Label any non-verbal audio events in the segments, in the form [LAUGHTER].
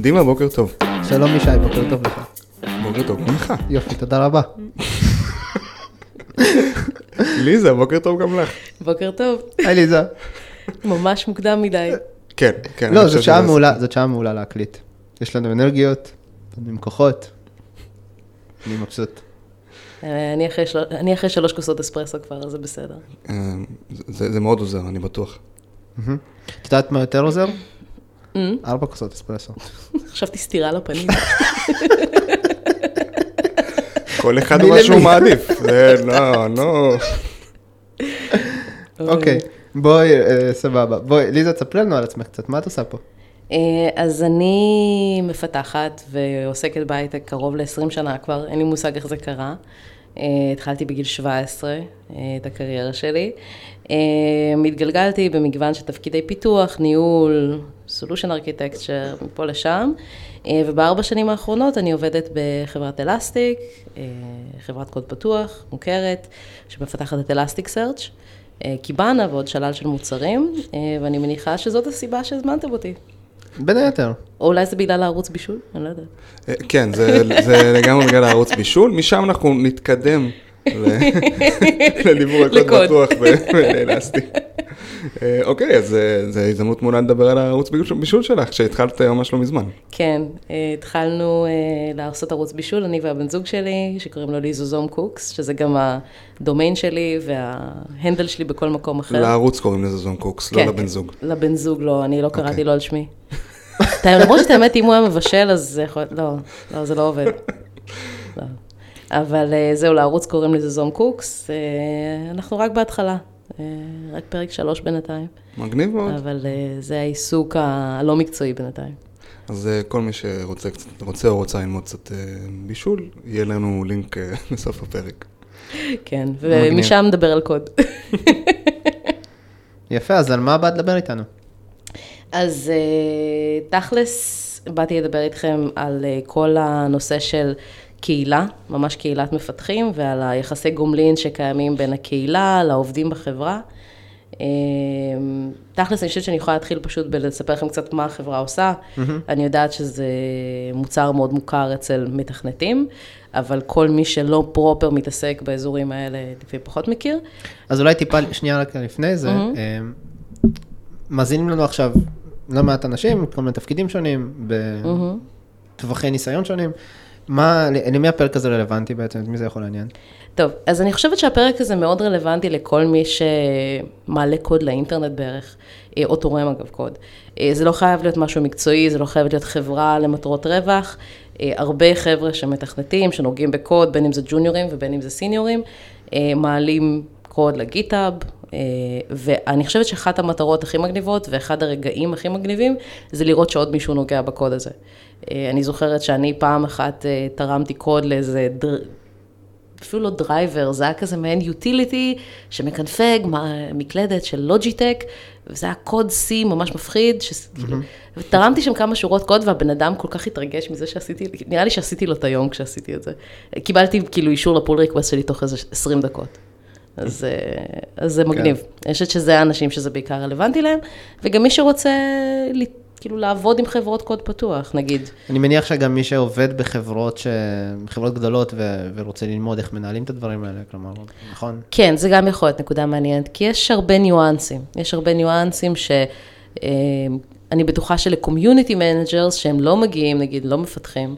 דימה, בוקר טוב. שלום ישי, בוקר טוב לך. בוקר טוב גם לך. יופי, תודה רבה. ליזה, בוקר טוב גם לך. בוקר טוב. היי ליזה. ממש מוקדם מדי. כן, כן. לא, אני זאת שעה מעולה, זאת שעה מעולה להקליט. יש לנו אנרגיות, אנחנו עם כוחות. אני מבסוט. אה, אני אחרי של- אני אחרי שלוש כוסות אספרסו כבר, אז זה בסדר. אה, זה זה מאוד עוזר, אני בטוח. מהמם. את יודעת מה יותר עוזר? אה, ארבע כוסות אספרסו. חשבתי סטירה לפנים. כל אחד מה שהוא למי? מעדיף. זה לא, לא. אוקיי, בואי, אה, סבבה. בואי, ליזה, תספרי לנו על עצמך קצת, מה את עושה פה? אה, אז אני מפתחת ועוסקת בהייטק קרוב ל-20 שנה כבר, אין לי מושג איך זה קרה. אה, התחלתי בגיל 17 אה, את הקריירה שלי. אה, התגלגלתי במגוון של תפקידי פיתוח, ניהול, solution architecture, מפה לשם. אה, ובארבע שנים האחרונות אני עובדת בחברת אלסטיק, אה, חברת קוד פתוח, מוכרת, שמפתחת את אלסטיק סרצ', קיבאנה ועוד שלל של מוצרים, אה, ואני מניחה שזאת הסיבה שהזמנתם אותי. בין היתר. או אולי זה בגלל הערוץ בישול? אני לא יודעת. כן, זה זה לגמרי בגלל הערוץ בישול, משם אנחנו נתקדם לדיבור הקוד. בטוח ונאלצתי. אה, אוקיי, אז אה, זו הזדמנות מעולה לדבר על הערוץ בישול- שלך, שהתחלת ממש לא מזמן. כן, אה, התחלנו אה, לעשות ערוץ בישול, אני והבן זוג שלי, שקוראים לו ליזוזום קוקס, שזה גם הדומיין שלי וההנדל שלי בכל מקום אחר. לערוץ קוראים לזה זון קוקס, לא כן, לבן זוג. לבן זוג לא, אני לא קראתי אוקיי. לו על שמי. [LAUGHS] למרות שאת האמת, אם הוא היה מבשל, אז זה יכול... לא, לא, זה לא עובד. [LAUGHS] אבל אה, זהו, לערוץ קוראים לזה זום קוקס. אה, אנחנו רק בהתחלה, אה, רק פרק שלוש בינתיים, מגניב מאוד. אבל זה העיסוק הלא מקצועי בינתיים. אז כל מי שרוצה קצת- רוצה או רוצה ללמוד קצת בישול, יהיה לנו לינק [LAUGHS] בסוף הפרק. כן. ומשם נדבר על קוד. [LAUGHS] יפה, אז על מה באת לדבר איתנו? אז תכלס, באתי לדבר איתכם על כל הנושא של קהילה, ממש קהילת מפתחים, ועל היחסי גומלין שקיימים בין הקהילה לעובדים בחברה. אה, תכלס, אני חושבת שאני יכולה להתחיל פשוט בלספר לכם קצת מה החברה עושה. אני יודעת שזה מוצר מאוד מוכר אצל מתכנתים, אבל כל מי שלא פרופר מתעסק באזורים האלה, לפעמים פחות מכיר. אז אולי טיפה שנייה רק לפני זה. אה, מאזינים לנו עכשיו לא מעט אנשים, כל מיני תפקידים שונים. בטווחי ניסיון שונים. מה, למי הפרק הזה רלוונטי בעצם? את מי זה יכול לעניין? טוב, אז אני חושבת שהפרק הזה מאוד רלוונטי לכל מי שמעלה קוד לאינטרנט בערך, אה, או תורם אגב קוד. אה, זה לא חייב להיות משהו מקצועי, זה לא חייב להיות חברה למטרות רווח. אה, הרבה חבר'ה שמתכנתים, שנוגעים בקוד, בין אם זה ג'וניורים ובין אם זה סיניורים, מעלים קוד ל GitHub, ואני חושבת שאחת המטרות הכי מגניבות ואחד הרגעים הכי מגניבים, זה לראות שעוד מישהו נוגע בקוד הזה. אה, אני זוכרת שאני פעם אחת אה, תרמתי קוד לאיזה דר... אפילו לא driver, זה היה כזה מעין utility שמקנפג מקלדת של Logitech, וזה היה קוד C ממש מפחיד, ש... כאילו, ותרמתי שם כמה שורות קוד והבן אדם כל כך התרגש מזה שעשיתי, נראה לי שעשיתי לו את היום כשעשיתי את זה. קיבלתי כאילו אישור ל pull request שלי תוך איזה 20 דקות. אז, אה, אז זה מגניב. אני חושבת שזה האנשים שזה בעיקר רלוונטי להם, וגם מי שרוצה ל- כאילו לעבוד עם חברות קוד פתוח, נגיד. אני מניח שגם מי שעובד בחברות, ש... חברות גדולות ו... ורוצה ללמוד איך מנהלים את הדברים האלה, כלומר, נכון? כן, זה גם יכול להיות נקודה מעניינת, כי יש הרבה ניואנסים. יש הרבה ניואנסים ש... אני בטוחה של community managers שהם לא מגיעים, נגיד, לא מפתחים,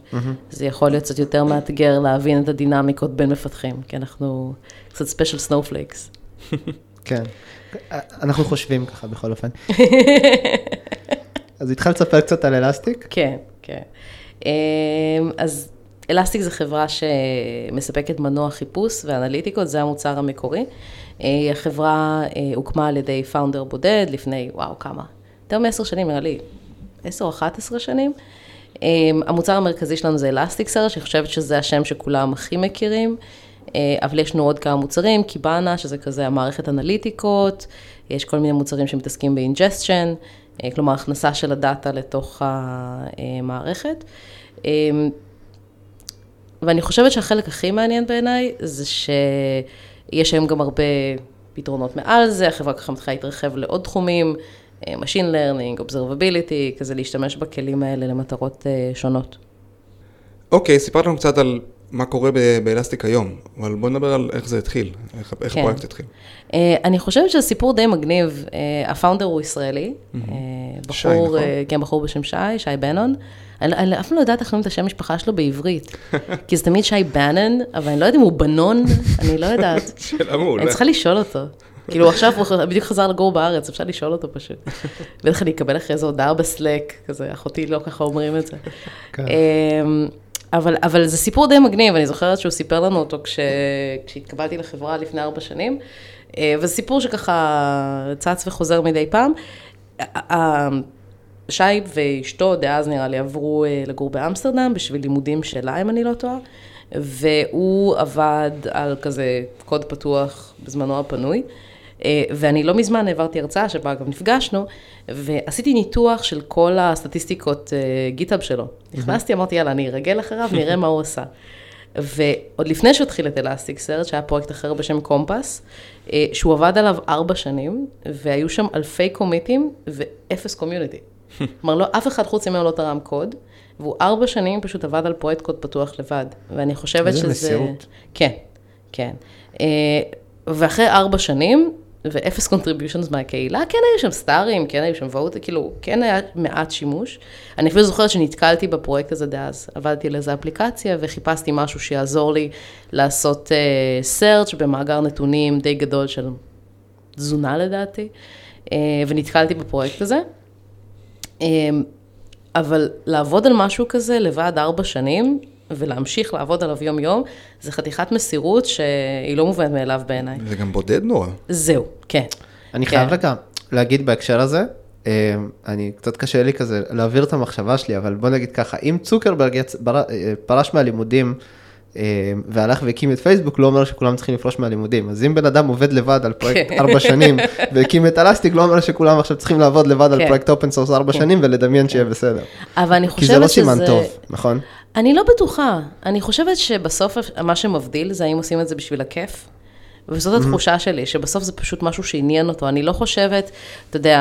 זה יכול להיות קצת יותר מאתגר להבין את הדינמיקות בין מפתחים, כי אנחנו קצת special snowflakes. כן. אנחנו חושבים ככה בכל אופן. [LAUGHS] אז התחלת לספר קצת על Elastic? כן, כן. אה, אז Elastic זו חברה שמספקת מנוע חיפוש ואנליטיקות, זה המוצר המקורי. אה, החברה אה, הוקמה על ידי founder בודד לפני, וואו, כמה? יותר מעשר שנים, נראה לי, עשר או אחת עשרה שנים. אה, המוצר המרכזי שלנו זה Elasticsearch, אני חושבת שזה השם שכולם הכי מכירים. אה, אבל יש לנו עוד כמה מוצרים, Kibana, שזה כזה המערכת אנליטיקות, יש כל מיני מוצרים שמתעסקים ב ingestion, כלומר הכנסה של הדאטה לתוך המערכת. אה, ואני חושבת שהחלק הכי מעניין בעיניי זה שיש היום גם הרבה פתרונות מעל זה, החברה ככה מתחילה להתרחב לעוד תחומים, אה, Machine Learning, Observability, כזה להשתמש בכלים האלה למטרות אה, שונות. אוקיי, סיפרת לנו קצת על מה קורה באלסטיק היום, אבל בוא נדבר על איך זה התחיל, איך, איך כן. הפרויקט התחיל. אה, אני חושבת שזה סיפור די מגניב. אה, הפאונדר הוא ישראלי, אה, שי, בחור, נכון? אה, כן, בחור בשם שי, שי בנון. אני אני אף פעם לא יודעת איך קוראים את השם משפחה שלו בעברית. [LAUGHS] כי זה תמיד שי בנון, אבל אני לא יודעת אם הוא בנון, אני לא יודעת. [LAUGHS] שאלה מעולה. אני צריכה לשאול אותו. כאילו עכשיו הוא בדיוק חזר לגור בארץ, אפשר לשאול אותו פשוט. [LAUGHS] בטח אני אקבל אחרי זה הודעה בסלק, כזה, אחותי לא ככה אומרים את זה. כן. אמ, אבל, אבל זה סיפור די מגניב, אני זוכרת שהוא סיפר לנו אותו כש, כשהתקבלתי לחברה לפני ארבע שנים, אה, וזה סיפור שככה צץ וחוזר מדי פעם. שי ואשתו, דאז נראה לי, עברו אה, לגור באמסטרדם בשביל לימודים שלה, אם אני לא טועה, והוא עבד על כזה קוד פתוח בזמנו הפנוי. אה, ואני לא מזמן העברתי הרצאה שבה אגב נפגשנו, ועשיתי ניתוח של כל הסטטיסטיקות GitHub שלו. נכנסתי, אמרתי, יאללה, אני ארגל אחריו, נראה מה הוא עשה. ועוד לפני שהוא התחיל את Elasticsearch, שהיה פרויקט אחר בשם Compass, אה, שהוא עבד עליו ארבע שנים, והיו שם אלפי קומיטים ואפס community. [LAUGHS] כלומר, לא, אף אחד חוץ ממנו לא תרם קוד, והוא ארבע שנים פשוט עבד על פרויקט קוד פתוח לבד. ואני חושבת איזה שזה... מסירות. כן, כן. אה, ואחרי ארבע שנים, ואפס contributions מהקהילה, כן היו שם סטארים, כן היו שם וואוט, כאילו, כן היה מעט שימוש. אני אפילו זוכרת שנתקלתי בפרויקט הזה דאז. עבדתי על איזו אפליקציה וחיפשתי משהו שיעזור לי לעשות אה, search במאגר נתונים די גדול של תזונה לדעתי, אה, ונתקלתי בפרויקט הזה. Um, אבל לעבוד על משהו כזה לבד ארבע שנים, ולהמשיך לעבוד עליו יום-יום, זה חתיכת מסירות שהיא לא מובנת מאליו בעיניי. זה גם בודד נורא. זהו, כן. אני כן. חייב רגע להגיד בהקשר הזה, אה, אני, קצת קשה לי כזה להעביר את המחשבה שלי, אבל בוא נגיד ככה, אם צוקרברג יצ... בר... אה, פרש מהלימודים אה, והלך והקים את פייסבוק, לא אומר שכולם צריכים לפרוש מהלימודים. אז אם בן אדם עובד לבד על פרויקט כן. ארבע שנים והקים את Elastic, לא אומר שכולם עכשיו צריכים לעבוד לבד על כן. פרויקט open source ארבע שנים ולדמיין שיהיה בסדר. אבל אני כי חושבת זה לא שזה... סימן טוב, נכון? אני לא בטוחה. אני חושבת שבסוף מה שמבדיל זה האם עושים את זה בשביל הכיף. וזאת התחושה שלי, שבסוף זה פשוט משהו שעניין אותו. אני לא חושבת, אתה יודע,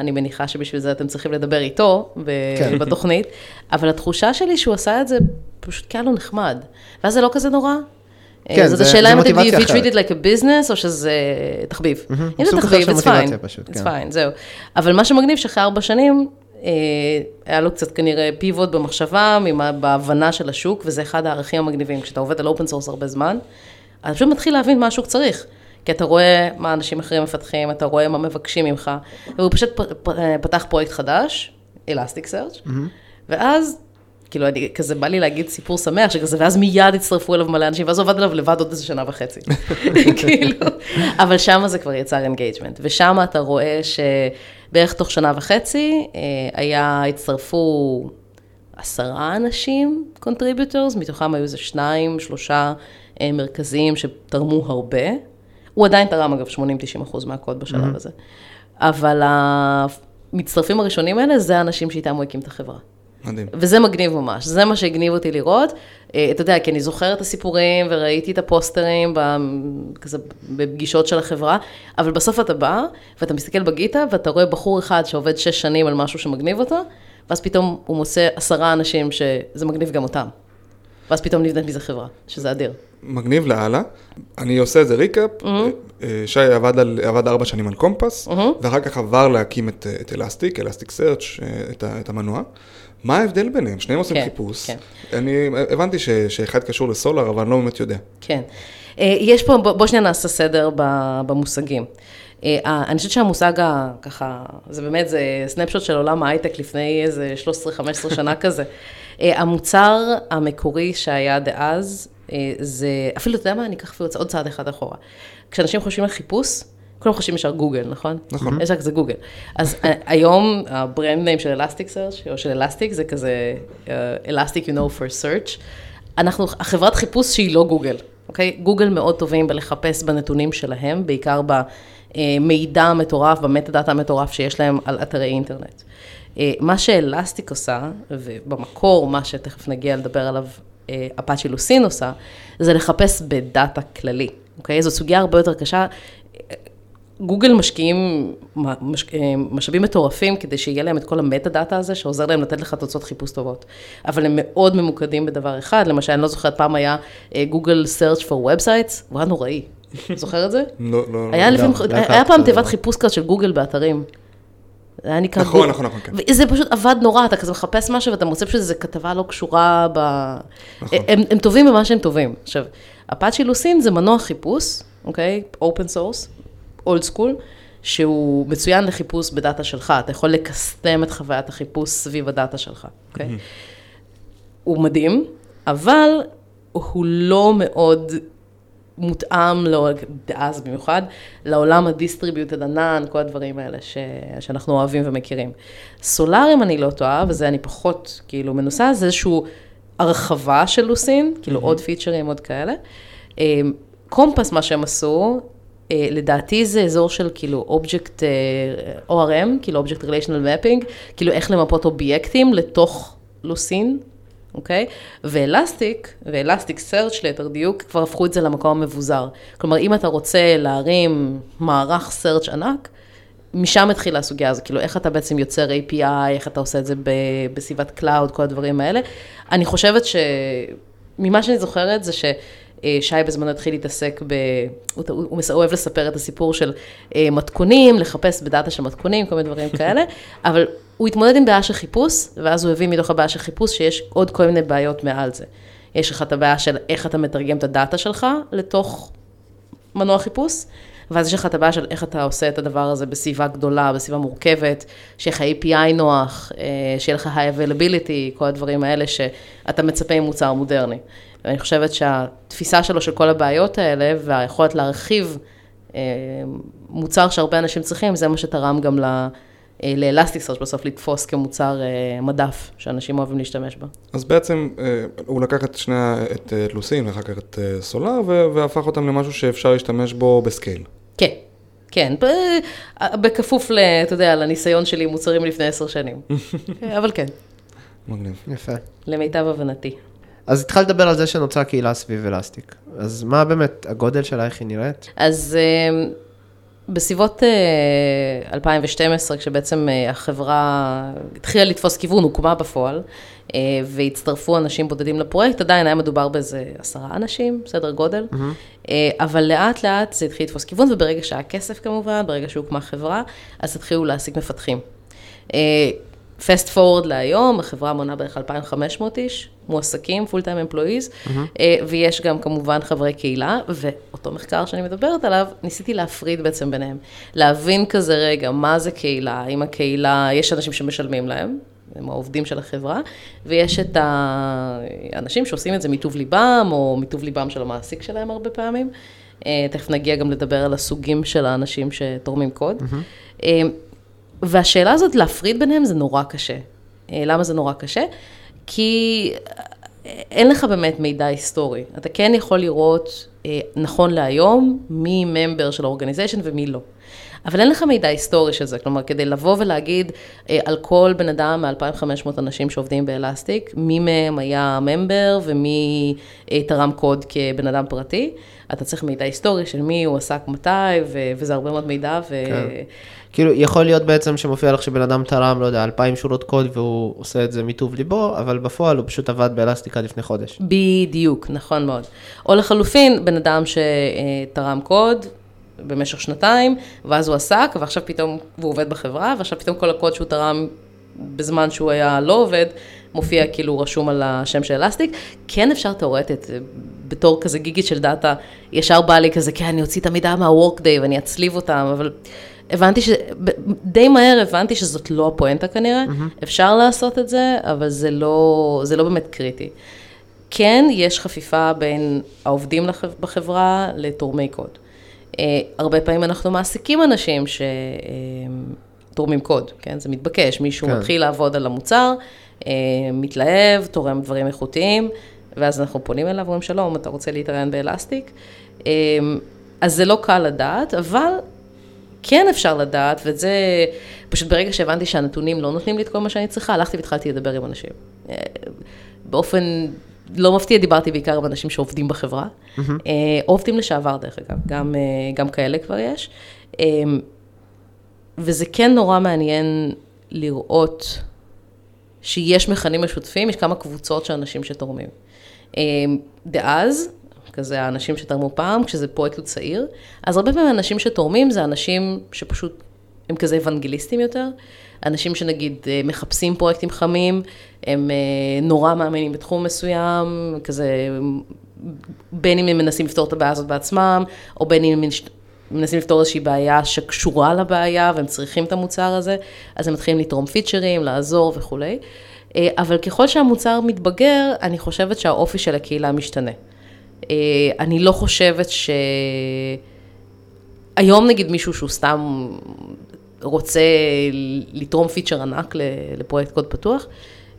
אני מניחה שבשביל זה אתם צריכים לדבר איתו ב- כן. בתוכנית, אבל התחושה שלי שהוא עשה את זה פשוט כי היה לו נחמד. ואז זה לא כזה נורא. כן, אז זאת זה- השאלה זה אם אתם you treat it like a business או שזה תחביב. אם זה תחביב, it's fine. it's כן. fine, זהו. אבל מה שמגניב שאחרי ארבע שנים, אה, היה לו קצת כנראה פיבוט במחשבה, בהבנה של השוק, וזה אחד הערכים המגניבים. כשאתה עובד על open source הרבה זמן, אתה פשוט מתחיל להבין מה השוק צריך. כי אתה רואה מה אנשים אחרים מפתחים, אתה רואה מה מבקשים ממך, והוא פשוט פ- פתח פרויקט חדש, Elasticsearch, ואז, כאילו, אני, כזה בא לי להגיד סיפור שמח, שכזה, ואז מיד הצטרפו אליו מלא אנשים, ואז הוא עבד עליו לבד עוד איזה שנה וחצי. [LAUGHS] [LAUGHS] כאילו, אבל שם זה כבר יצר engagement, ושם אתה רואה שבערך תוך שנה וחצי, אה, היה, הצטרפו עשרה אנשים, contributors, מתוכם היו איזה שניים, שלושה אה, מרכזיים שתרמו הרבה. הוא עדיין תרם, אגב, 80-90 אחוז מהקוד בשלב הזה. אבל המצטרפים הראשונים האלה, זה האנשים שאיתם הוא הקים את החברה. מדהים. וזה מגניב ממש, זה מה שהגניב אותי לראות. אה, אתה יודע, כי אני זוכרת את הסיפורים וראיתי את הפוסטרים כזה בפגישות של החברה, אבל בסוף אתה בא ואתה מסתכל בגיטה ואתה רואה בחור אחד שעובד שש שנים על משהו שמגניב אותו, ואז פתאום הוא מוצא עשרה אנשים שזה מגניב גם אותם. ואז פתאום נבנית מזה חברה, שזה אדיר. מגניב לאללה. אני עושה איזה ריקאפ. אה, שי עבד, על, עבד ארבע שנים על קומפס, ואחר כך עבר להקים את, אה, את אלסטיק, אלסטיק סרצ', את, את המנוע. מה ההבדל ביניהם? שניהם עושים כן, חיפוש. כן. אני הבנתי ש, שאחד קשור לסולר, אבל אני לא באמת יודע. כן. אה, יש פה, בוא שנייה נעשה סדר במושגים. אה, ה- אני חושבת שהמושג ה... ככה, זה באמת, זה סנפשוט של עולם ההייטק לפני איזה 13-15 [LAUGHS] שנה כזה. אה, המוצר המקורי שהיה דאז, אה, זה, אפילו, אתה יודע מה, אני אקח אפילו עוד צעד אחד אחורה. כשאנשים חושבים על חיפוש, כולם חושבים ישר גוגל, נכון? נכון. יש רק זה גוגל. אז אה, היום ה brand name של search או של Elastic זה כזה Elastic you know for search. אנחנו, החברת חיפוש שהיא לא גוגל, אוקיי? גוגל מאוד טובים בלחפש בנתונים שלהם, בעיקר במידע המטורף, ב metadata המטורף שיש להם על אתרי אינטרנט. אה, מה ש Elastic עושה, ובמקור, מה שתכף נגיע לדבר עליו, Apache Lucene עושה, זה לחפש בדאטה כללי, אוקיי? זו סוגיה הרבה יותר קשה. גוגל משקיעים מש, משאבים מטורפים כדי שיהיה להם את כל ה metadata הזה, שעוזר להם לתת לך תוצאות חיפוש טובות. אבל הם מאוד ממוקדים בדבר אחד, למשל, אני לא זוכרת, פעם היה גוגל search for websites, הוא היה נוראי. זוכר את זה? [LAUGHS] לא, לא. היה, לא. לפעמים, לא היה פעם תיבת לא. חיפוש כזאת של גוגל באתרים. זה היה נקרא נכון, נכון, נכון, כן. וזה פשוט עבד נורא, אתה כזה מחפש משהו ואתה מוצא איזו כתבה לא קשורה ב... נכון. הם, הם טובים במה שהם טובים. עכשיו, Apache Lucene זה מנוע חיפוש, אוקיי? open source, old school, שהוא מצוין לחיפוש בדאטה שלך, אתה יכול לקסטם את חוויית החיפוש סביב הדאטה שלך, אוקיי? הוא מדהים, אבל הוא לא מאוד מותאם, לא, אז במיוחד, לעולם ה distributed ענן, כל הדברים האלה ש, שאנחנו אוהבים ומכירים. Solr, אם אני לא טועה, וזה אני פחות כאילו מנוסה, זה איזושהי הרחבה של Lucene, כאילו עוד פיצ'רים, עוד כאלה. אה, Compass, מה שהם עשו, לדעתי זה אזור של כאילו object, ORM, כאילו object relational mapping, כאילו איך למפות אובייקטים לתוך Lucene, אוקיי? ו Elastic, ו Elasticsearch ליתר דיוק, כבר הפכו את זה למקום המבוזר. כלומר, אם אתה רוצה להרים מערך search ענק, משם התחילה הסוגיה הזו, כאילו איך אתה בעצם יוצר API, איך אתה עושה את זה בסביבת cloud, כל הדברים האלה. אני חושבת ש... ממה שאני זוכרת זה ששי בזמנו התחיל להתעסק ב... הוא, הוא, הוא אוהב לספר את הסיפור של אה, מתכונים, לחפש בדאטה של מתכונים, כל מיני דברים [LAUGHS] כאלה, אבל הוא התמודד עם בעיה של חיפוש, ואז הוא הבין מתוך הבעיה של חיפוש שיש עוד כל מיני בעיות מעל זה. יש לך את הבעיה של איך אתה מתרגם את הדאטה שלך לתוך מנוע חיפוש, ואז יש לך את הבעיה של איך אתה עושה את הדבר הזה בסביבה גדולה, בסביבה מורכבת, שיהיה לך API נוח, אה, שיהיה לך high availability, כל הדברים האלה שאתה מצפה ממוצר מודרני. ואני חושבת שהתפיסה שלו של כל הבעיות האלה, והיכולת להרחיב אה, מוצר שהרבה אנשים צריכים, זה מה שתרם גם ל... לאלסטיסרץ' בסוף לתפוס כמוצר אה, מדף שאנשים אוהבים להשתמש בה. אז בעצם אה, הוא לקח את שני, את אה, לוסין ואחר כך את אה, סולאר ו- והפך אותם למשהו שאפשר להשתמש בו בסקייל. כן, כן, ב- בכפוף, ל, אתה יודע, לניסיון שלי עם מוצרים לפני עשר שנים. [LAUGHS] אבל כן, מגניב. יפה. למיטב הבנתי. אז התחלת לדבר על זה שנוצרה קהילה סביב אלסטיק. אז מה באמת הגודל שלה, איך היא נראית? אז אה, בסביבות אה, 2012, כשבעצם אה, החברה התחילה לתפוס כיוון, הוקמה בפועל, אה, והצטרפו אנשים בודדים לפרויקט, עדיין היה מדובר באיזה עשרה אנשים, בסדר גודל, אה, אבל לאט לאט זה התחיל לתפוס כיוון, וברגע שהיה כסף כמובן, ברגע שהוקמה חברה, אז התחילו להעסיק מפתחים. פסט פורוד להיום, החברה מונה בערך 2,500 איש, מועסקים, פול טיים אמפלואיז, ויש גם כמובן חברי קהילה, ואותו מחקר שאני מדברת עליו, ניסיתי להפריד בעצם ביניהם. להבין כזה רגע, מה זה קהילה, האם הקהילה, יש אנשים שמשלמים להם, הם העובדים של החברה, ויש את האנשים שעושים את זה מטוב ליבם, או מטוב ליבם של המעסיק שלהם הרבה פעמים. אה, תכף נגיע גם לדבר על הסוגים של האנשים שתורמים קוד. אה, והשאלה הזאת, להפריד ביניהם זה נורא קשה. אה, למה זה נורא קשה? כי אין לך באמת מידע היסטורי. אתה כן יכול לראות, אה, נכון להיום, מי ממבר של האורגניזיישן ומי לא. אבל אין לך מידע היסטורי של זה, כלומר, כדי לבוא ולהגיד אה, על כל בן אדם מ-2,500 אנשים שעובדים באלסטיק, מי מהם היה ממבר ומי אה, תרם קוד כבן אדם פרטי, אתה צריך מידע היסטורי של מי הוא עסק מתי, ו- וזה הרבה מאוד מידע, ו... כן. כאילו, יכול להיות בעצם שמופיע לך שבן אדם תרם, לא יודע, 2,000 שורות קוד והוא עושה את זה מטוב ליבו, אבל בפועל הוא פשוט עבד באלסטיק עד לפני חודש. בדיוק, נכון מאוד. או לחלופין, בן אדם שתרם קוד במשך שנתיים, ואז הוא עסק, ועכשיו פתאום, והוא עובד בחברה, ועכשיו פתאום כל הקוד שהוא תרם בזמן שהוא היה לא עובד, מופיע כאילו רשום על השם של אלסטיק. כן אפשר תאורטית, בתור כזה גיגית של דאטה, ישר בא לי כזה, כן, אני אוציא את המידע מה-workday ואני אצליב אותם, אבל הבנתי ש... די מהר הבנתי שזאת לא הפואנטה כנראה, mm-hmm. אפשר לעשות את זה, אבל זה לא, זה לא באמת קריטי. כן, יש חפיפה בין העובדים לח- בחברה לתורמי קוד. Uh, הרבה פעמים אנחנו מעסיקים אנשים שתורמים קוד, כן? זה מתבקש, מישהו כן. מתחיל לעבוד על המוצר, uh, מתלהב, תורם דברים איכותיים, ואז אנחנו פונים אליו ואומרים, שלום, אתה רוצה להתראיין באלסטיק? אז זה לא קל לדעת, אבל כן אפשר לדעת, וזה, פשוט ברגע שהבנתי שהנתונים לא נותנים לי את כל מה שאני צריכה, הלכתי והתחלתי לדבר עם אנשים. אה, באופן לא מפתיע, דיברתי בעיקר עם אנשים שעובדים בחברה, mm-hmm. עובדים לשעבר דרך אגב, גם, אה, גם כאלה כבר יש. אמ, וזה כן נורא מעניין לראות שיש מכנים משותפים, יש כמה קבוצות של אנשים שתורמים. דאז, כזה האנשים שתרמו פעם, כשזה פרויקט צעיר, אז הרבה פעמים האנשים שתורמים זה אנשים שפשוט, הם כזה אוונגליסטים יותר, אנשים שנגיד אה, מחפשים פרויקטים חמים, הם אה, נורא מאמינים בתחום מסוים, כזה, בין אם הם מנסים לפתור את הבעיה הזאת בעצמם, או בין אם הם מנסים לפתור איזושהי בעיה שקשורה לבעיה והם צריכים את המוצר הזה, אז הם מתחילים לתרום פיצ'רים, לעזור וכולי. אה, אבל ככל שהמוצר מתבגר, אני חושבת שהאופי של הקהילה משתנה. אני לא חושבת ש... היום נגיד מישהו שהוא סתם רוצה לתרום פיצ'ר ענק לפרויקט קוד פתוח,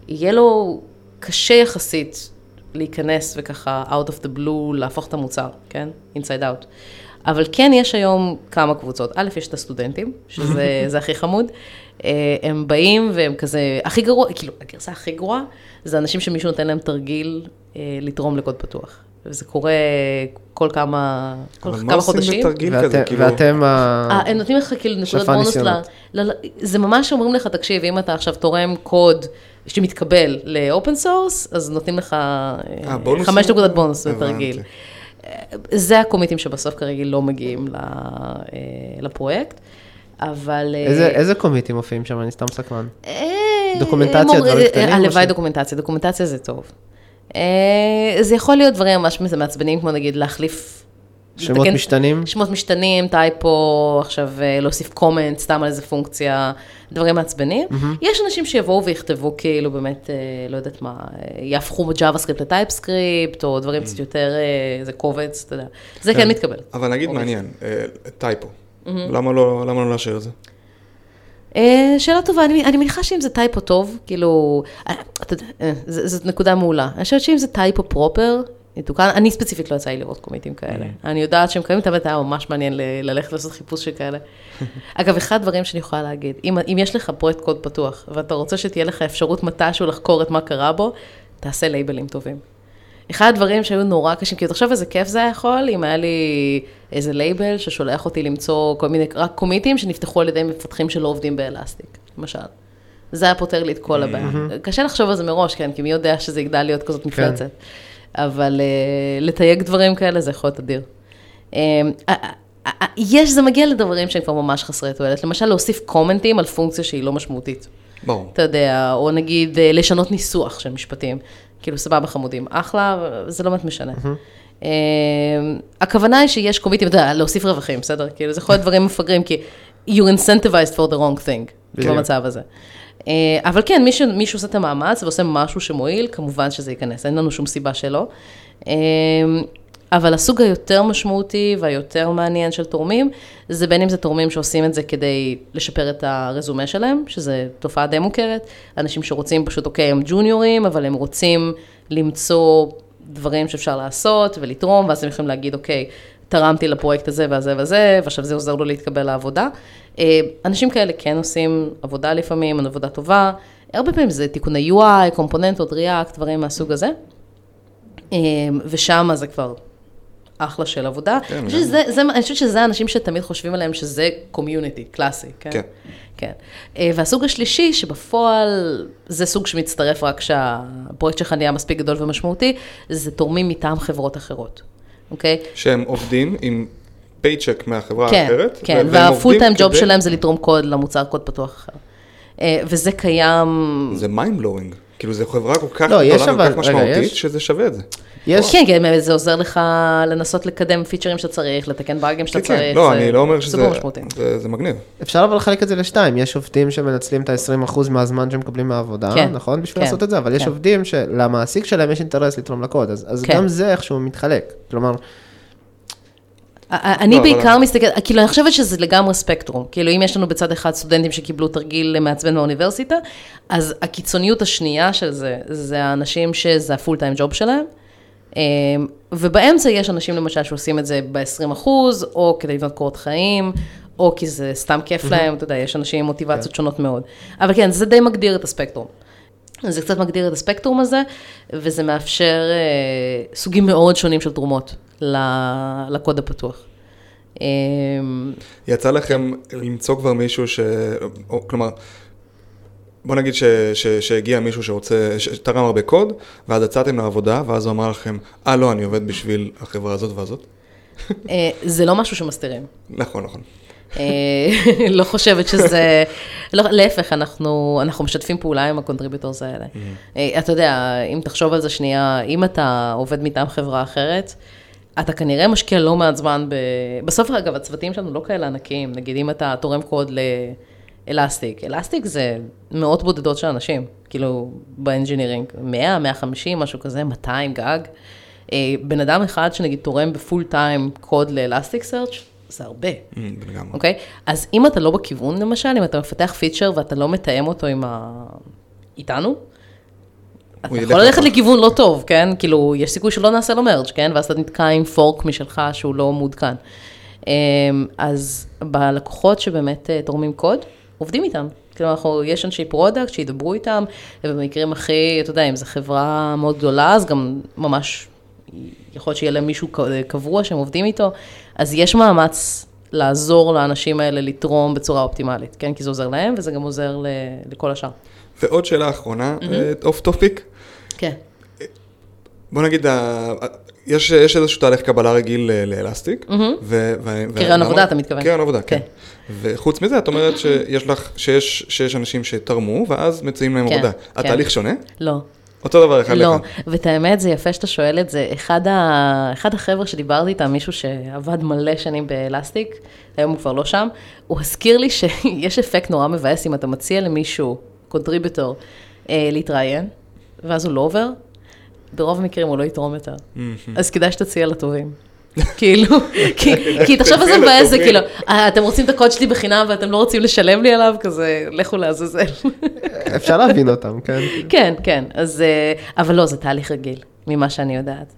יהיה לו קשה יחסית להיכנס וככה out of the blue, להפוך את המוצר, כן? inside out. אבל כן, יש היום כמה קבוצות. א', יש את הסטודנטים, שזה [LAUGHS] הכי חמוד. אה, הם באים והם כזה, הכי גרוע, כאילו, הגרסה הכי גרועה, זה אנשים שמישהו נותן להם תרגיל אה, לתרום לקוד פתוח. וזה קורה כל כמה, כל כמה חודשים. אבל מה עושים בתרגיל כזה, כאילו? ואתם ה... אה, הם נותנים לך כאילו נקודת בונוס ל... זה ממש אומרים לך, תקשיב, אם אתה עכשיו תורם קוד שמתקבל ל open source, אז נותנים לך אה, חמש נקודת בונוס בתרגיל. זה ה commits שבסוף כרגע לא מגיעים לפרויקט, אבל... איזה commits מופיעים שם? אני סתם סקרן. documentation, דברים קטנים? הלוואי documentation, documentation זה טוב. אה, זה יכול להיות דברים ממש מעצבנים, כמו נגיד להחליף... שמות לתקן, משתנים? שמות משתנים, typo, עכשיו אה, להוסיף comment, סתם על איזה פונקציה, דברים מעצבנים. Mm-hmm. יש אנשים שיבואו ויכתבו כאילו באמת, אה, לא יודעת מה, יהפכו JavaScript ל TypeScript, או דברים mm-hmm. קצת יותר, איזה קובץ, אתה יודע. זה כן, כן מתקבל. אבל נגיד מעניין, typo. Mm-hmm. למה לא, למה לא את זה? אה, שאלה טובה, אני, אני מניחה שאם זה typo טוב, כאילו, אה, יודע, אה, זאת נקודה מעולה. אני חושבת שאם זה typo proper, יתוקן, אני ספציפית לא יצא לי לראות commits כאלה. Mm. אני יודעת שהם קיימים, תמיד היה ממש מעניין ללכת לעשות חיפוש שכאלה. [LAUGHS] אגב, אחד הדברים שאני יכולה להגיד, אם, אם יש לך פרויקט קוד פתוח, ואתה רוצה שתהיה לך אפשרות מתישהו לחקור את מה קרה בו, תעשה labels טובים. אחד הדברים שהיו נורא קשים, כי תחשוב איזה כיף זה היה יכול, אם היה לי איזה לייבל ששולח אותי למצוא כל מיני, רק commits שנפתחו על ידי מפתחים שלא עובדים באלסטיק, למשל. זה היה פותר לי את כל הבעיה. קשה לחשוב על זה מראש, כן, כי מי יודע שזה יגדל להיות כזאת מפלצת. כן. אבל uh, לתייג דברים כאלה זה יכול להיות אדיר. Um, יש, זה מגיע לדברים שהם כבר ממש חסרי תועלת. למשל, להוסיף קומנטים על פונקציה שהיא לא משמעותית. ברור. אתה יודע, או נגיד לשנות ניסוח של משפטים. כאילו, סבבה חמודים, אחלה, זה לא באמת משנה. Mm-hmm. הכוונה היא שיש קומיטים, אתה יודע, להוסיף רווחים, בסדר? כאילו, זה יכול להיות דברים מפגרים, כי you incentivized for the wrong thing, במצב הזה. אה, אבל כן, מי שעושה את המאמץ ועושה משהו שמועיל, כמובן שזה ייכנס, אין לנו שום סיבה שלא. אבל הסוג היותר משמעותי והיותר מעניין של תורמים, זה בין אם זה תורמים שעושים את זה כדי לשפר את הרזומה שלהם, שזה תופעה די מוכרת, אנשים שרוצים פשוט, אוקיי, הם ג'וניורים, אבל הם רוצים למצוא דברים שאפשר לעשות ולתרום, ואז הם יכולים להגיד, אוקיי, תרמתי לפרויקט הזה והזה וזה, ועכשיו זה עוזר לו להתקבל לעבודה. אה, אנשים כאלה כן עושים עבודה לפעמים, עבודה טובה, הרבה פעמים זה תיקוני UI, קומפוננטות, React, דברים מהסוג הזה. אה, ושם זה כבר אחלה של עבודה. כן, אני, חושבת שזה, זה, אני חושבת שזה האנשים שתמיד חושבים עליהם שזה קומיוניטי, קלאסי, כן? כן. כן. אה, והסוג השלישי, שבפועל זה סוג שמצטרף רק כשהפרויקט שלך נהיה מספיק גדול ומשמעותי, זה תורמים מטעם חברות אחרות, אוקיי? שהם עובדים עם paycheck מהחברה כן, האחרת. כן, וה full time job שלהם זה לתרום קוד למוצר קוד פתוח אחר. אה, וזה קיים... זה mind blowing. כאילו, זו חברה כל כך לא, גדולה, כל כך משמעותית, שזה שווה את זה. יש... כן, כן, זה עוזר לך לנסות לקדם features שאתה צריך, לתקן באגים שאתה כן, צריך. כן, לא, אני לא אומר שזה זה, זה מגניב. אפשר אבל לחלק את זה לשתיים, יש עובדים שמנצלים את ה-20% מהזמן שהם מקבלים מהעבודה, כן, נכון? בשביל לעשות את זה, אבל. יש עובדים שלמעסיק שלהם יש אינטרס לתרום לקוד, אז. גם זה איכשהו מתחלק. כלומר, אני לא, בעיקר מסתכלת, כאילו אני חושבת שזה לגמרי ספקטרום, כאילו אם יש לנו בצד אחד סטודנטים שקיבלו תרגיל מעצבן באוניברסיטה, אז הקיצוניות השנייה של זה, זה האנשים שזה הפול טיים ג'וב שלהם, ובאמצע יש אנשים למשל שעושים את זה ב-20 אחוז, או כדי לבנות קורות חיים, או כי זה סתם כיף להם, אתה יודע, יש אנשים עם מוטיבציות כן. שונות מאוד. אבל כן, זה די מגדיר את הספקטרום. זה קצת מגדיר את הספקטרום הזה, וזה מאפשר אה, סוגים מאוד שונים של תרומות לקוד הפתוח. אה, יצא לכם למצוא כבר מישהו ש... או, כלומר, בוא נגיד ש, ש, שהגיע מישהו שרוצה, שתרם הרבה קוד, ואז יצאתם לעבודה, ואז הוא אמר לכם, אה, לא, אני עובד בשביל החברה הזאת והזאת. אה, זה לא משהו שמסתירים. נכון, נכון. אה, [LAUGHS] לא חושבת שזה, לא, להפך, אנחנו, אנחנו משתפים פעולה עם ה contributors האלה. אה, אתה יודע, אם תחשוב על זה שנייה, אם אתה עובד מטעם חברה אחרת, אתה כנראה משקיע לא מעט זמן ב... בסוף, אגב, הצוותים שלנו לא כאלה ענקיים. נגיד, אם אתה תורם קוד לאלסטיק, אלסטיק זה מאות בודדות של אנשים, כאילו, ב engineering, 100, 150, משהו כזה, 200 גג. אה, בן אדם אחד שנגיד תורם ב full time קוד ל Elasticsearch זה הרבה, Mm, לגמרי. אוקיי? אז אם אתה לא בכיוון, למשל, אם אתה מפתח feature ואתה לא מתאם אותו עם ה... איתנו, אתה יכול ללכת לפח. לכיוון לא טוב, כן? כאילו, יש סיכוי שלא נעשה לו merge, כן? ואז אתה נתקע עם fork משלך שהוא לא מעודכן. אמ, אז בלקוחות שבאמת אה, תורמים קוד, עובדים איתם. כאילו, אנחנו, יש אנשי product שידברו איתם, ובמקרים הכי, אתה יודע, אם זו חברה מאוד גדולה, אז גם ממש יכול להיות שיהיה להם מישהו קבוע שהם עובדים איתו, אז יש מאמץ לעזור לאנשים האלה לתרום בצורה אופטימלית, כן? כי זה עוזר להם, וזה גם עוזר ל- לכל השאר. ועוד שאלה אחרונה, off topic. כן. בוא נגיד, יש, יש איזשהו תהליך קבלה רגיל לאלסטיק. קבלה לעבודה, אתה מתכוון. קבלה לעבודה, כן. כן. וחוץ מזה, את אומרת שיש לך, שיש, שיש אנשים שתרמו, ואז מציעים להם כן, עבודה. כן. התהליך שונה? לא. אותו דבר אחד אחד לאחד. ואת האמת, זה יפה שאתה שואל את זה. אחד, ה... אחד החבר'ה שדיברתי איתם, מישהו שעבד מלא שנים באלסטיק, היום הוא כבר לא שם, הוא הזכיר לי שיש אפקט נורא מבאס אם אתה מציע למישהו, contributor, אה, להתראיין, ואז הוא לא עובר, ברוב המקרים הוא לא יתרום יותר. אז כדאי שתציע לטובים. [LAUGHS] כאילו, כי, [LAUGHS] כי תחשוב איזה מבאס זה. כאילו, "אה, אתם רוצים את הקוד שלי בחינם ואתם לא רוצים לשלם לי עליו, כזה, לכו לעזאזל. [LAUGHS] אפשר להבין אותם, כן? כן, כן, אז, אה, אבל לא, זה תהליך רגיל, ממה שאני יודעת.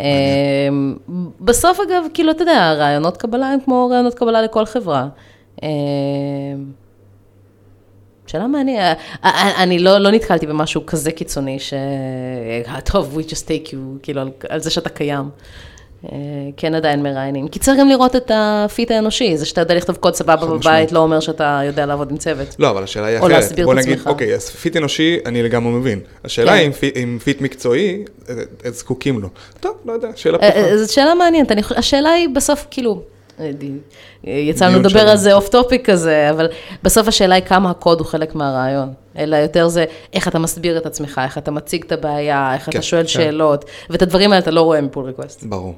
אה, בסוף, אגב, כאילו, אתה יודע, ראיונות קבלה הם כמו ראיונות קבלה לכל חברה. אה, שאלה מעניינת, אני לא, לא נתקלתי במשהו כזה קיצוני, ש... אה, טוב, we just take you, כאילו, על, על זה שאתה קיים. אה, כן עדיין מראיינים. כי צריך גם לראות את ה fit האנושי, זה שאתה יודע לכתוב קוד סבבה. בבית, לא אומר שאתה יודע לעבוד עם צוות. לא, אבל השאלה היא או אחרת. להסביר בוא את נגיד, עצמך. אוקיי, אז fit אנושי, אני לגמרי מבין. השאלה כן. היא אם fi- אם fit מקצועי, אה, אה, זקוקים לו. טוב, לא יודע, שאלה אה, פתוחה. אה, זאת שאלה מעניינת, השאלה היא בסוף, כאילו, אה, אה, יצא לנו לדבר. על זה off topic כזה, אבל בסוף השאלה היא כמה הקוד הוא חלק מהראיון, אלא יותר זה איך אתה מסביר את עצמך, איך אתה מציג את הבעיה, איך כן, אתה שואל כן. שאלות, ואת הדברים האלה אתה לא רואה מ pull request. ברור.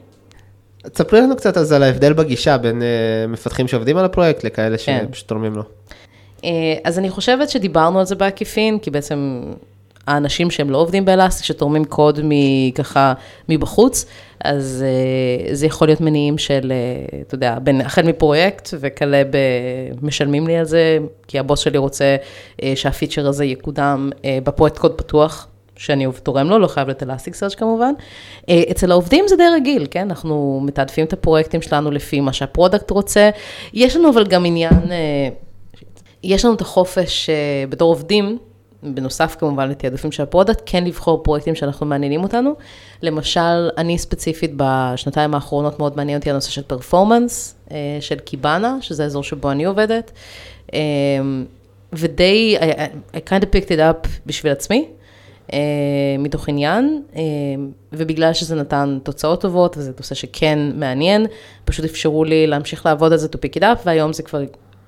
תספרי לנו קצת אז על ההבדל בגישה בין אה, מפתחים שעובדים על הפרויקט לכאלה כן. שפשוט תורמים לו. אה, אז אני חושבת שדיברנו על זה בעקיפין, כי בעצם האנשים שהם לא עובדים באלסטיק, שתורמים קוד מככה מבחוץ, אז אה, זה יכול להיות מניעים של, אה, אתה יודע, בין, החל מפרויקט וכלה במשלמים לי על זה, כי הבוס שלי רוצה אה, שה feature הזה יקודם בפרויקט קוד פתוח. שאני תורם לו, לא חייב להיות Elasticsearch כמובן. אצל העובדים זה די רגיל, כן? אנחנו מתעדפים את הפרויקטים שלנו לפי מה שה product רוצה. יש לנו אבל גם עניין, יש לנו את החופש בתור עובדים, בנוסף כמובן לתעדופים של ה product, כן לבחור פרויקטים שמעניינים אותנו. למשל, אני ספציפית בשנתיים האחרונות מאוד מעניין אותי הנושא של performance, אה, של Kibana, שזה האזור שבו אני עובדת. אה, ודי, I, I kind of picked it up בשביל עצמי. אה, מתוך עניין, אה, ובגלל שזה נתן תוצאות טובות, וזה נושא שכן מעניין, פשוט אפשרו לי להמשיך לעבוד על זה to pick it up, והיום זה כבר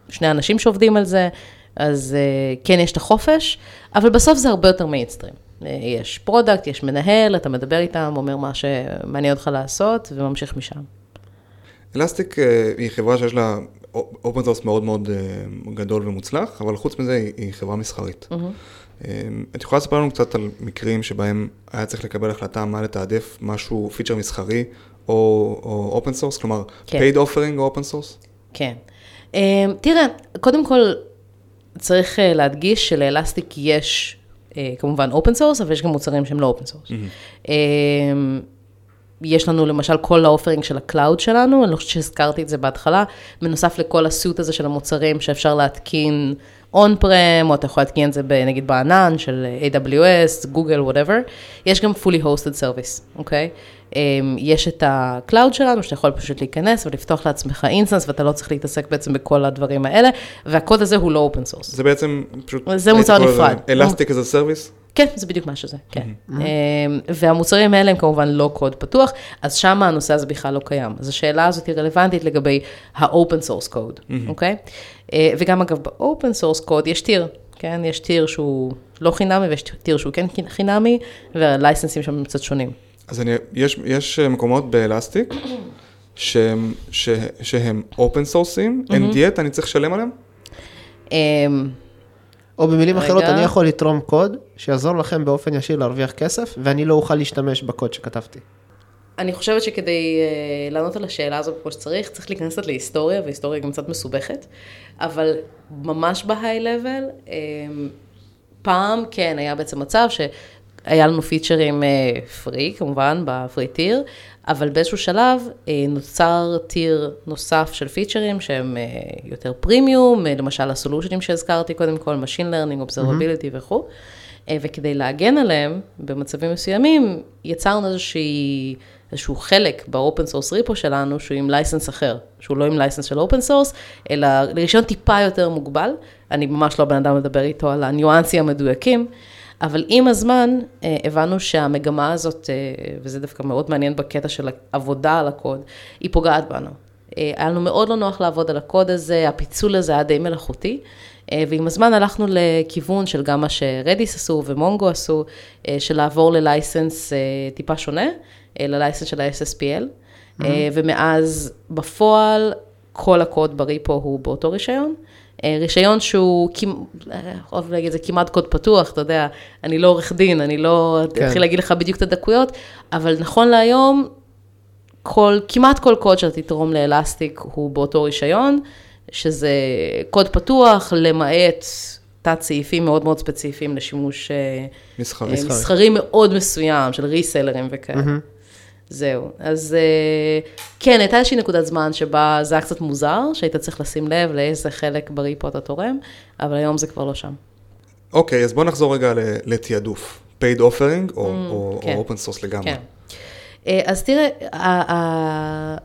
שני אנשים שעובדים על זה, אז אה, כן יש את החופש, אבל בסוף זה הרבה יותר מיינסטרים. אה, יש product, יש מנהל, אתה מדבר איתם, אומר מה שמעניין אותך לעשות, וממשיך משם. Elastic אה, היא חברה שיש לה open source מאוד מאוד גדול ומוצלח, אבל חוץ מזה היא- חברה מסחרית. אה, את יכולה לספר לנו קצת על מקרים שבהם היה צריך לקבל החלטה מה לתעדף, משהו, פיצ'ר מסחרי או open source, כלומר, כן. paid offering או open source? כן. אה, תראה, קודם כל, צריך אה, להדגיש של Elastic יש אה, כמובן open source, אבל יש גם מוצרים שהם לא open source. יש לנו למשל כל ה offering של ה cloud שלנו, אני לא חושבת שהזכרתי את זה בהתחלה, בנוסף לכל ה suite הזה של המוצרים שאפשר להתקין on-prem, או אתה יכול להתקין את זה נגיד בענן של AWS, Google, whatever, יש גם fully hosted service, אוקיי? Okay? יש את ה cloud שלנו, שאתה יכול פשוט להיכנס ולפתוח לעצמך instance, ואתה לא צריך להתעסק בעצם בכל הדברים האלה, והקוד הזה הוא לא open source. זה בעצם פשוט... זה מוצר נפרד. Elastic as a service? כן, זה בדיוק מה שזה, כן. Mm-hmm. והמוצרים האלה הם כמובן לא קוד פתוח, אז שם הנושא הזה בכלל לא קיים. אז השאלה הזאת היא רלוונטית לגבי ה-open source code, אוקיי? Mm-hmm. Okay? וגם אגב, ב-open source code יש tier, כן? יש טיר שהוא לא חינמי ויש טיר שהוא כן חינמי, והלייסנסים שם קצת שונים. אז אני, יש, יש מקומות באלסטיק שהם, ש, שהם open sourceים, mm-hmm. and yet אני צריך לשלם עליהם? או במילים רגע. אחרות, אני יכול לתרום קוד שיעזור לכם באופן ישיר להרוויח כסף, ואני לא אוכל להשתמש בקוד שכתבתי. אני חושבת שכדי uh, לענות על השאלה הזאת כמו שצריך, צריך להיכנס קצת להיסטוריה, והיסטוריה גם קצת מסובכת, אבל ממש ב high-level, um, פעם כן היה בעצם מצב שהיה לנו פיצ'רים free, uh, כמובן, ב free tier, אבל באיזשהו שלב אה, נוצר tier נוסף של פיצ'רים שהם אה, יותר פרימיום, אה, למשל הסולושנים שהזכרתי קודם כל, Machine Learning, Observability mm-hmm. וכו', וכדי להגן עליהם במצבים מסוימים, יצרנו איזושהי, איזשהו חלק ב open source repo שלנו, שהוא עם license אחר, שהוא לא עם license של open source, אלא לרישיון טיפה יותר מוגבל, אני ממש לא בן אדם לדבר איתו על הניואנסים המדויקים. אבל עם הזמן אה, הבנו שהמגמה הזאת, אה, וזה דווקא מאוד מעניין בקטע של העבודה על הקוד, היא פוגעת בנו. אה, היה לנו מאוד לא נוח לעבוד על הקוד הזה, הפיצול הזה היה די מלאכותי, ועם הזמן הלכנו לכיוון של גם מה שרדיס עשו ומונגו עשו, של לעבור ללייסנס טיפה שונה, ללייסנס של ה-SSPL, mm-hmm. ומאז בפועל כל הקוד בריפו הוא באותו רישיון. אה, רישיון שהוא, אוהב להגיד, זה כמעט קוד פתוח, אתה יודע, אני לא עורך דין, אני לא כן. אתחיל להגיד לך בדיוק את הדקויות, אבל נכון להיום, כל, כמעט כל קוד שאתה תתרום לאלסטיק הוא באותו רישיון, שזה קוד פתוח, למעט תת סעיפים מאוד מאוד ספציפיים לשימוש אה, מסחרי, מסחרי מאוד מסוים, של ריסלרים וכאלה. Mm-hmm. זהו. אז אה, כן, הייתה איזושהי נקודת זמן שבה זה היה קצת מוזר, שהיית צריך לשים לב לאיזה חלק בריפו אתה תורם, אבל היום זה כבר לא שם. אוקיי, אז בוא נחזור רגע לתעדוף. paid offering או, mm, או, כן. או open source לגמרי. כן. אה, אז תראה,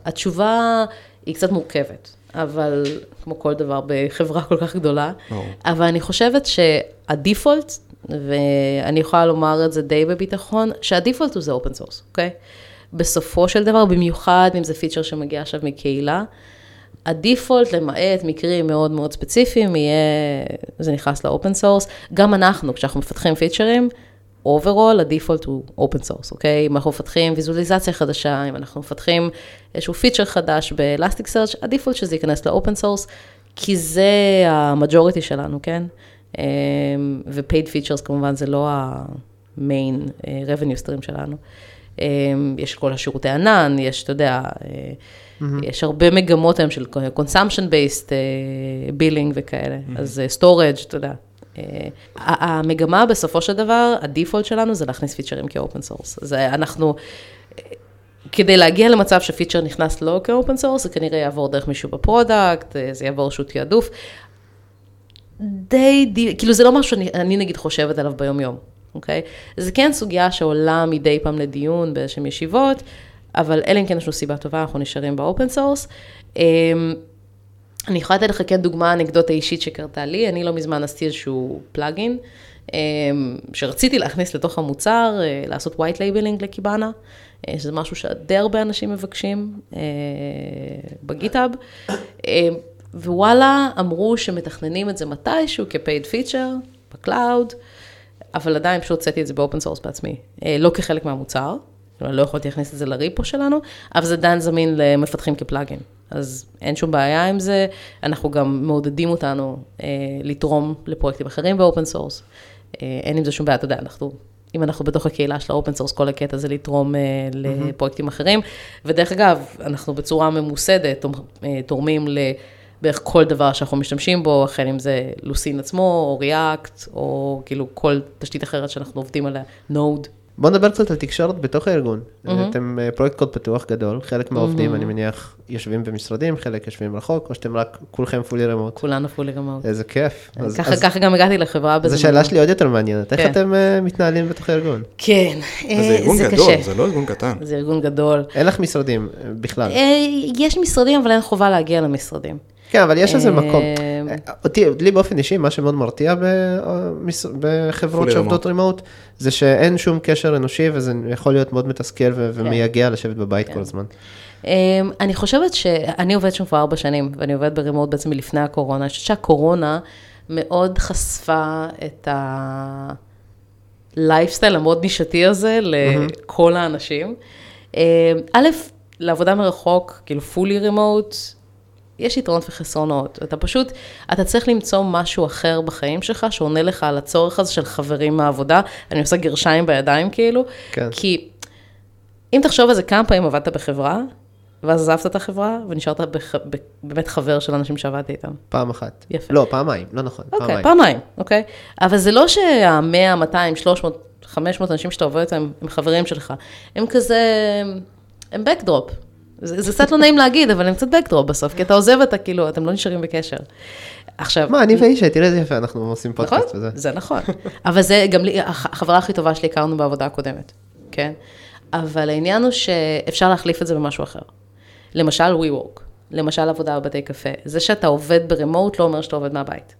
התשובה היא קצת מורכבת, אבל כמו כל דבר בחברה כל כך גדולה, oh. אבל אני חושבת שהדיפולט, ואני יכולה לומר את זה די בביטחון, שה default הוא זה open source, אוקיי? Okay? בסופו של דבר, במיוחד אם זה פיצ'ר שמגיע עכשיו מקהילה, ה default, למעט מקרים מאוד מאוד ספציפיים, יהיה, זה נכנס ל open source. גם אנחנו, כשאנחנו מפתחים פיצ'רים, overall, ה default הוא open source, אוקיי? אם אנחנו מפתחים ויזואליזציה חדשה, אם אנחנו מפתחים איזשהו פיצ'ר חדש ב Elasticsearch, ה default שזה ייכנס ל open source, כי זה ה majority שלנו, כן? ו-paid features כמובן זה לא ה-main אה, revenue שלנו. אמ, יש כל השירותי ענן, יש, אתה יודע, mm-hmm. יש הרבה מגמות היום של consumption-based billing וכאלה, mm-hmm. אז storage, אתה יודע. המגמה בסופו של דבר, ה default שלנו זה להכניס פיצ'רים כ open source. אז אנחנו, כדי להגיע למצב שפיצ'ר נכנס לא כ open source, זה כנראה יעבור דרך מישהו ב product, זה יעבור איזשהו תעדוף. די, די, כאילו זה לא משהו שאני נגיד חושבת עליו ביום יום. אוקיי? זה כן סוגיה שעולה מדי פעם לדיון באיזשהן ישיבות, אבל אלא אם כן יש לנו סיבה טובה, אנחנו נשארים ב open source. אמ, אני יכולה לתת לך כן דוגמה אנקדוטה אישית שקרתה לי, אני לא מזמן עשיתי איזשהו plugin, אמ, שרציתי להכניס לתוך המוצר, אה, לעשות white labeling ל Kibana, אה, שזה משהו שדי הרבה אנשים מבקשים אה, ב GitHub. ווואלה, אמרו שמתכננים את זה מתישהו כ-paid feature, ב cloud. אבל עדיין פשוט הוצאתי את זה ב open source בעצמי, אה, לא כחלק מהמוצר, לא יכולתי להכניס את זה ל repo שלנו, אבל זה עדיין זמין למפתחים כ plugin. אז אין שום בעיה עם זה, אנחנו גם מעודדים אותנו אה, לתרום לפרויקטים אחרים ב open source. אה, אין עם זה שום בעיה, אתה יודע, אנחנו, אם אנחנו בתוך הקהילה של ה open source, כל הקטע זה לתרום אה, לפרויקטים אחרים. ודרך אגב, אנחנו בצורה ממוסדת אה, תורמים ל... בערך כל דבר שאנחנו משתמשים בו, החל אם זה Lucene עצמו, או React, או כאילו כל תשתית אחרת שאנחנו עובדים עליה, נוד, בוא נדבר קצת על תקשורת בתוך הארגון. אתם אה, פרויקט קוד פתוח גדול, חלק מהעובדים, אני מניח, יושבים במשרדים, חלק יושבים רחוק, או שאתם רק כולכם fully remote. כולנו fully remote. איזה כיף. אז- ככה, אז- ככה גם הגעתי לחברה אז בזה. השאלה שלי עוד יותר מעניינת, איך כן. אתם אה, מתנהלים בתוך הארגון? כן, זה אה, ארגון זה גדול, קשה. זה לא ארגון קטן. זה ארגון גדול. אין לך משרדים אה, בכלל. אה, יש משרדים, אבל אין חובה להגיע למשרדים. כן, אבל יש איזה אה, מקום. אותי, לי באופן אישי, מה שמאוד מרתיע בחברות שעובדות רימוט, זה שאין שום קשר אנושי וזה יכול להיות מאוד מתסכל כן. ומייגע לשבת בבית כל הזמן. אמ, אני חושבת שאני עובדת שם כבר ארבע שנים, ואני עובדת ברימוט בעצם מלפני הקורונה. אני חושבת שהקורונה מאוד חשפה את הלייפסטייל המאוד נישתי הזה לכל האנשים. אמ, א', לעבודה מרחוק, כאילו פולי רימוט, יש יתרונות וחסרונות. אתה פשוט, אתה צריך למצוא משהו אחר בחיים שלך, שעונה לך על הצורך הזה של חברים מהעבודה. אני עושה גרשיים בידיים כאילו, כן. כי אם תחשוב על זה, כמה פעמים עבדת בחברה, ואז עזבת את החברה, ונשארת בח... ב... באמת חבר של אנשים שעבדתי איתם. פעם אחת. יפה. לא, פעמיים, לא נכון, אוקיי, פעמיים. פעמיים, אוקיי? אבל זה לא שה-100, 200, 300, 500 אנשים שאתה עובד איתם, הם חברים שלך. הם כזה, הם backdrop. זה, זה קצת לא נעים להגיד, אבל הם קצת backdrop בסוף, כי אתה עוזב אתה כאילו, אתם לא נשארים בקשר. עכשיו, מה, אני ואישה, תראה איזה יפה, אנחנו עושים נכון? פודקאסט וזה. זה נכון. אבל זה גם לי, הח- החברה הכי טובה שלי הכרנו בעבודה הקודמת, כן? אבל העניין הוא שאפשר להחליף את זה במשהו אחר. למשל WeWork, למשל עבודה בבתי קפה. זה שאתה עובד ברמוט לא אומר שאתה עובד מהבית.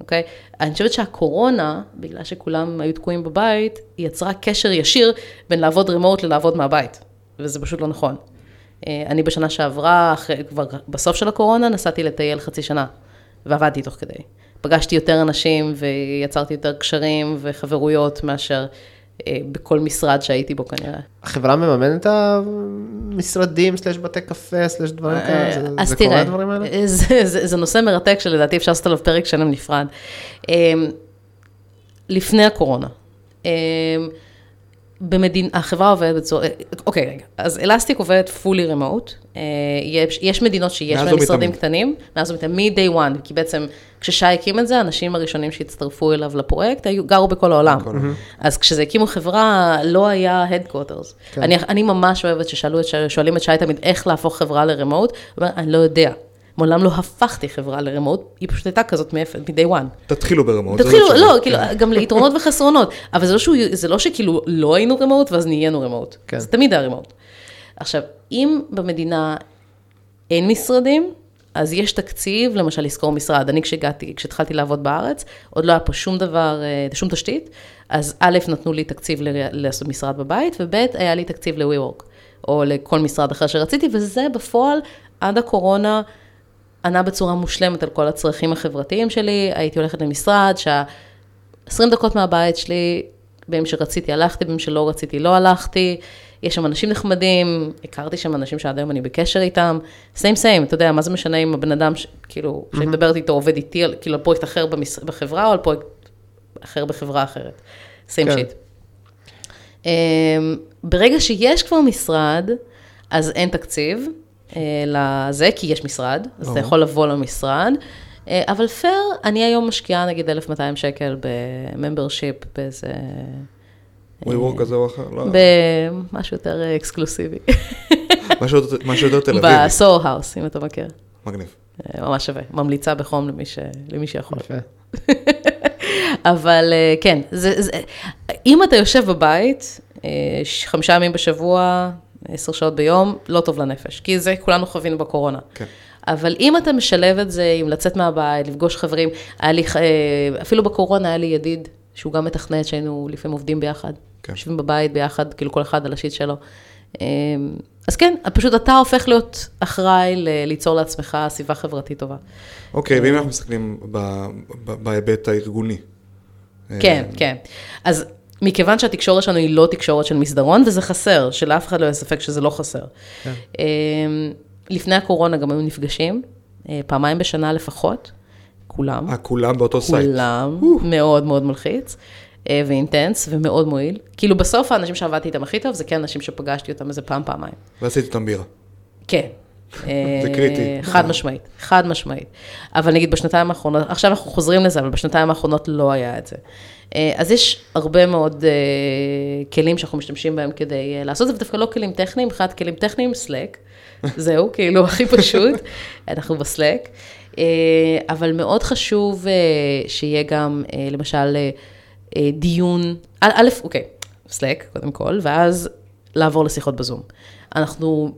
אוקיי? אני חושבת שהקורונה, בגלל שכולם היו תקועים בבית, יצרה קשר ישיר בין לעבוד רמוט ללעבוד מהבית, וזה פשוט לא נכון. אה, אני בשנה שעברה, אחרי, כבר בסוף של הקורונה, נסעתי לטייל חצי שנה, ועבדתי תוך כדי. פגשתי יותר אנשים ויצרתי יותר קשרים וחברויות מאשר אה, בכל משרד שהייתי בו כנראה. החברה מממנת את המשרדים, סלש בתי קפה, סלש דברים כאלה? זה- אז זה תראה, קורה הדברים האלה? אה, זה, זה, זה נושא מרתק שלדעתי אפשר לעשות עליו פרק שלם נפרד. אה, לפני הקורונה, אה, במדין, החברה עובדת בצורה, אה, אוקיי רגע, אז אלסטיק עובדת פולי רמוט, יש, יש מדינות שיש בהן משרדים ומתמיד. קטנים, מאז ומתמיד, מ-day one, כי בעצם כששי הקים את זה, האנשים הראשונים שהצטרפו אליו לפרויקט היו, גרו בכל העולם. אז כשזה הקימו חברה, לא היה headquarters. כן. אני, אני ממש אוהבת ששאלו את, שי- שואלים את שי תמיד איך להפוך חברה לרמוט, הוא אומר, אני לא יודע. מעולם לא הפכתי חברה לרמוט, היא פשוט הייתה כזאת מ-day one. תתחילו ברמות. זה תתחילו, לא, שאני- כאילו, גם ליתרונות וחסרונות, אבל זה לא, שהוא, זה לא שכאילו לא היינו רמוט ואז נהיינו רמוט. כן. זה תמיד היה רמוט. עכשיו, אם במדינה אין משרדים, אז יש תקציב, למשל, לשכור משרד. אני כשהגעתי, כשהתחלתי לעבוד בארץ, עוד לא היה פה שום דבר, אה, שום תשתית, אז א', נתנו לי תקציב ל- לעשות משרד בבית, וב', היה לי תקציב ל-WeWork, או לכל משרד אחר שרציתי, וזה בפועל, עד הקורונה, ענה בצורה מושלמת על כל הצרכים החברתיים שלי, הייתי הולכת למשרד, שה... 20 דקות מהבית שלי, בימים שרציתי הלכתי, בימים שלא רציתי לא הלכתי, יש שם אנשים נחמדים, הכרתי שם אנשים שעד היום אני בקשר איתם, סיים סיים, אתה יודע, מה זה משנה אם הבן אדם, ש... כאילו, שאני מדברת איתו עובד איתי, על- כאילו, על פרויקט אחר במש... בחברה, או על פרויקט אחר בחברה אחרת. same כן. shit. אמ, ברגע שיש כבר משרד, אז אין תקציב לזה, כי יש משרד, אז אתה יכול לבוא למשרד. אה, אבל פייר, אני היום משקיעה נגיד 1,200 שקל ב membership, באיזה... WeWork כזה או אחר, לא, במשהו יותר אה, אקסקלוסיבי. משהו יותר- תל אביב. בסור House, אם אתה מכיר. מגניב. אה, ממש שווה. ממליצה בחום למי, ש... למי שיכול. יפה. [LAUGHS] אבל אה, כן, זה, זה, אם אתה יושב בבית, אה, חמישה ימים בשבוע, עשר שעות ביום, לא טוב לנפש, כי זה כולנו חווינו בקורונה. כן. אבל אם אתה משלב את זה עם לצאת מהבית, לפגוש חברים, היה לי, אה, אפילו בקורונה היה לי ידיד, שהוא גם מתכנת, שהיינו לפעמים עובדים ביחד. כן. יושבים בבית ביחד, כאילו כל אחד על השיט שלו. אה, אז כן, פשוט אתה הופך להיות אחראי ל- ליצור לעצמך סביבה חברתית טובה. אוקיי, ואם אנחנו מסתכלים בהיבט הארגוני. כן, אה, כן. אז מכיוון שהתקשורת שלנו היא לא תקשורת של מסדרון, וזה חסר, שלאף אחד לא יהיה ספק שזה לא חסר. כן. אמ, לפני הקורונה גם היו נפגשים, אה, פעמיים בשנה לפחות, כולם. אה, כולם באותו site. כולם, מאוד מאוד מלחיץ. אה, ו intense ומאוד מועיל. כאילו בסוף האנשים שעבדתי איתם הכי טוב זה כן אנשים שפגשתי אותם איזה פעם, פעמיים. ועשיתי איתם בירה. כן, זה קריטי. אה, חד משמעית, חד משמעית. אבל נגיד בשנתיים האחרונות, עכשיו אנחנו חוזרים לזה, אבל בשנתיים האחרונות לא היה את זה. אה, אז יש הרבה מאוד אה, כלים שאנחנו משתמשים בהם כדי אה, לעשות את זה, ודווקא לא כלים טכניים, מבחינת כלים טכניים, סלק. [LAUGHS] זהו, כאילו, הכי פשוט, אנחנו בסלק. אה, אבל מאוד חשוב אה, שיהיה גם, אה, למשל, אה, אה, דיון, א', אוקיי, סלק, קודם כל, ואז לעבור לשיחות בזום. אנחנו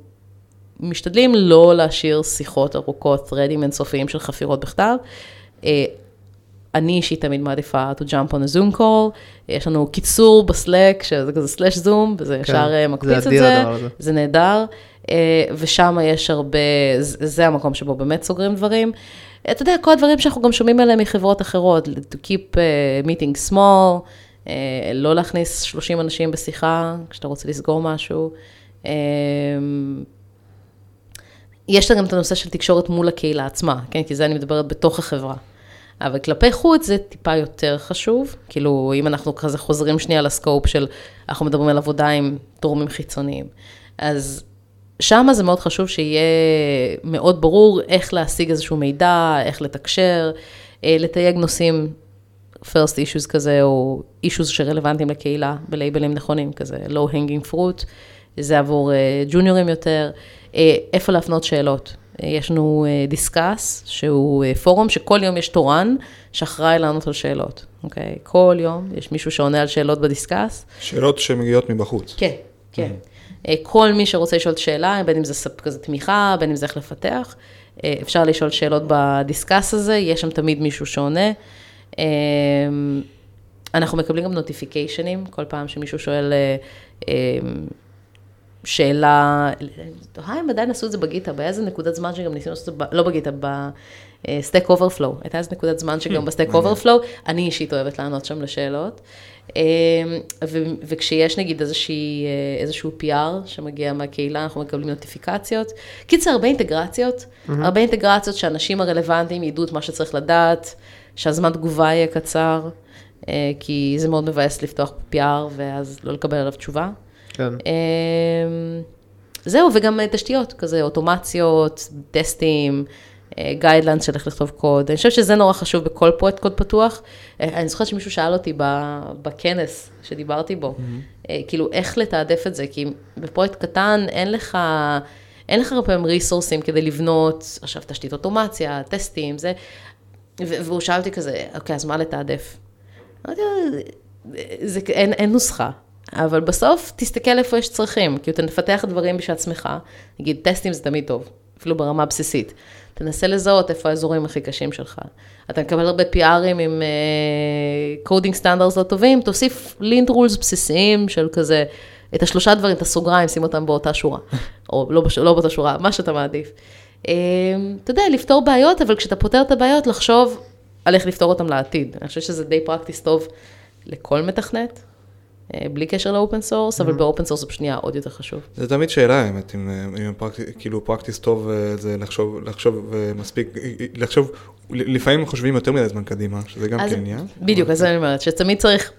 משתדלים לא להשאיר שיחות ארוכות, threadים אינסופיים של חפירות בכתב. אה, אני אישית תמיד מעדיפה to jump on a zoom call, יש לנו קיצור בסלק, שזה כזה סלאש זום, וזה כן, ישר זה מקפיץ את אדיר זה, הזה. זה נהדר, אה, ושם יש הרבה, זה זה המקום שבו באמת סוגרים דברים. אתה יודע, כל הדברים שאנחנו גם שומעים עליהם מחברות אחרות, to keep uh, meeting small, uh, לא להכניס 30 אנשים בשיחה כשאתה רוצה לסגור משהו. Um, יש גם את הנושא של תקשורת מול הקהילה עצמה, כן? כי זה אני מדברת בתוך החברה. אבל כלפי חוץ זה טיפה יותר חשוב, כאילו אם אנחנו כזה חוזרים שנייה לסקופ של, אנחנו מדברים על עבודה עם תורמים חיצוניים. אז שם זה מאוד חשוב שיהיה מאוד ברור איך להשיג איזשהו מידע, איך לתקשר, אה, לתייג נושאים, first issues כזה, או issues שרלוונטיים לקהילה, בלייבלים נכונים כזה, low hanging fruit, זה עבור ג'וניורים יותר, אה, איפה להפנות שאלות. אה, יש לנו דיסקאס, שהוא אה, פורום שכל יום יש תורן שאחראי לענות על שאלות, אוקיי? כל יום יש מישהו שעונה על שאלות בדיסקאס. שאלות שמגיעות מבחוץ. כן, כן. אה, כל מי שרוצה לשאול שאלה, בין אם זה כזה תמיכה, בין אם זה איך לפתח, אה, אפשר לשאול שאלות ב discuss הזה, יש שם תמיד מישהו שעונה. אה, אנחנו מקבלים גם נוטיפיקיישנים, כל פעם שמישהו שואל אה, אה, שאלה, תוהה אם עדיין עשו את זה ב GitHub, באיזה נקודת זמן שגם ניסינו לעשות את זה, לא ב GitHub, ב Stack Overflow, הייתה איזה נקודת זמן שגם ב Stack מעניין. Overflow, אני אישית אוהבת לענות שם לשאלות. אה, ו- וכשיש נגיד איזושהי, אה, איזשהו PR שמגיע מהקהילה, אנחנו מקבלים נוטיפיקציות. קיצר, הרבה אינטגרציות, הרבה אינטגרציות שאנשים הרלוונטיים ידעו את מה שצריך לדעת, שהזמן תגובה יהיה קצר, אה, כי זה מאוד מבאס לפתוח PR ואז לא לקבל עליו תשובה. כן. אמ, זהו, וגם אה, תשתיות, כזה אוטומציות, טסטים, גיידלנס של איך לכתוב קוד. אני חושבת שזה נורא חשוב בכל פרויקט קוד פתוח. אה, אני זוכרת שמישהו שאל אותי בכנס שדיברתי בו, אה, כאילו, איך לתעדף את זה, כי בפרויקט קטן אין לך... אין לך הרבה פעמים ריסורסים כדי לבנות עכשיו תשתית אוטומציה, טסטים, זה, ו- והוא שאל אותי כזה, אוקיי, אז מה לתעדף? אמרתי לו, אין, אין נוסחה, אבל בסוף תסתכל איפה יש צרכים, כי אתה מפתח דברים בשביל עצמך, נגיד טסטים זה תמיד טוב, אפילו ברמה הבסיסית. תנסה לזהות איפה האזורים הכי קשים שלך. אתה מקבל הרבה PRים עם coding uh, standards לא טובים, תוסיף lint rules בסיסיים של כזה, את השלושה דברים, את הסוגריים, שים אותם באותה שורה, [LAUGHS] או לא, בש, לא באותה שורה, מה שאתה מעדיף. Uh, אתה יודע, לפתור בעיות, אבל כשאתה פותר את הבעיות, לחשוב על איך לפתור אותם לעתיד. אני חושבת שזה די practice טוב לכל מתכנת, בלי קשר ל open source, אבל ב open source זה פשוט נהיה עוד יותר חשוב. זה תמיד שאלה, האמת, אם, אה, אם כאילו practice טוב אה, זה לחשוב, לחשוב אה, מספיק, אה, אה, לחשוב, לפעמים חושבים יותר מדי זמן קדימה, שזה גם כן עניין. בדיוק, אז אני אומרת, שתמיד צריך,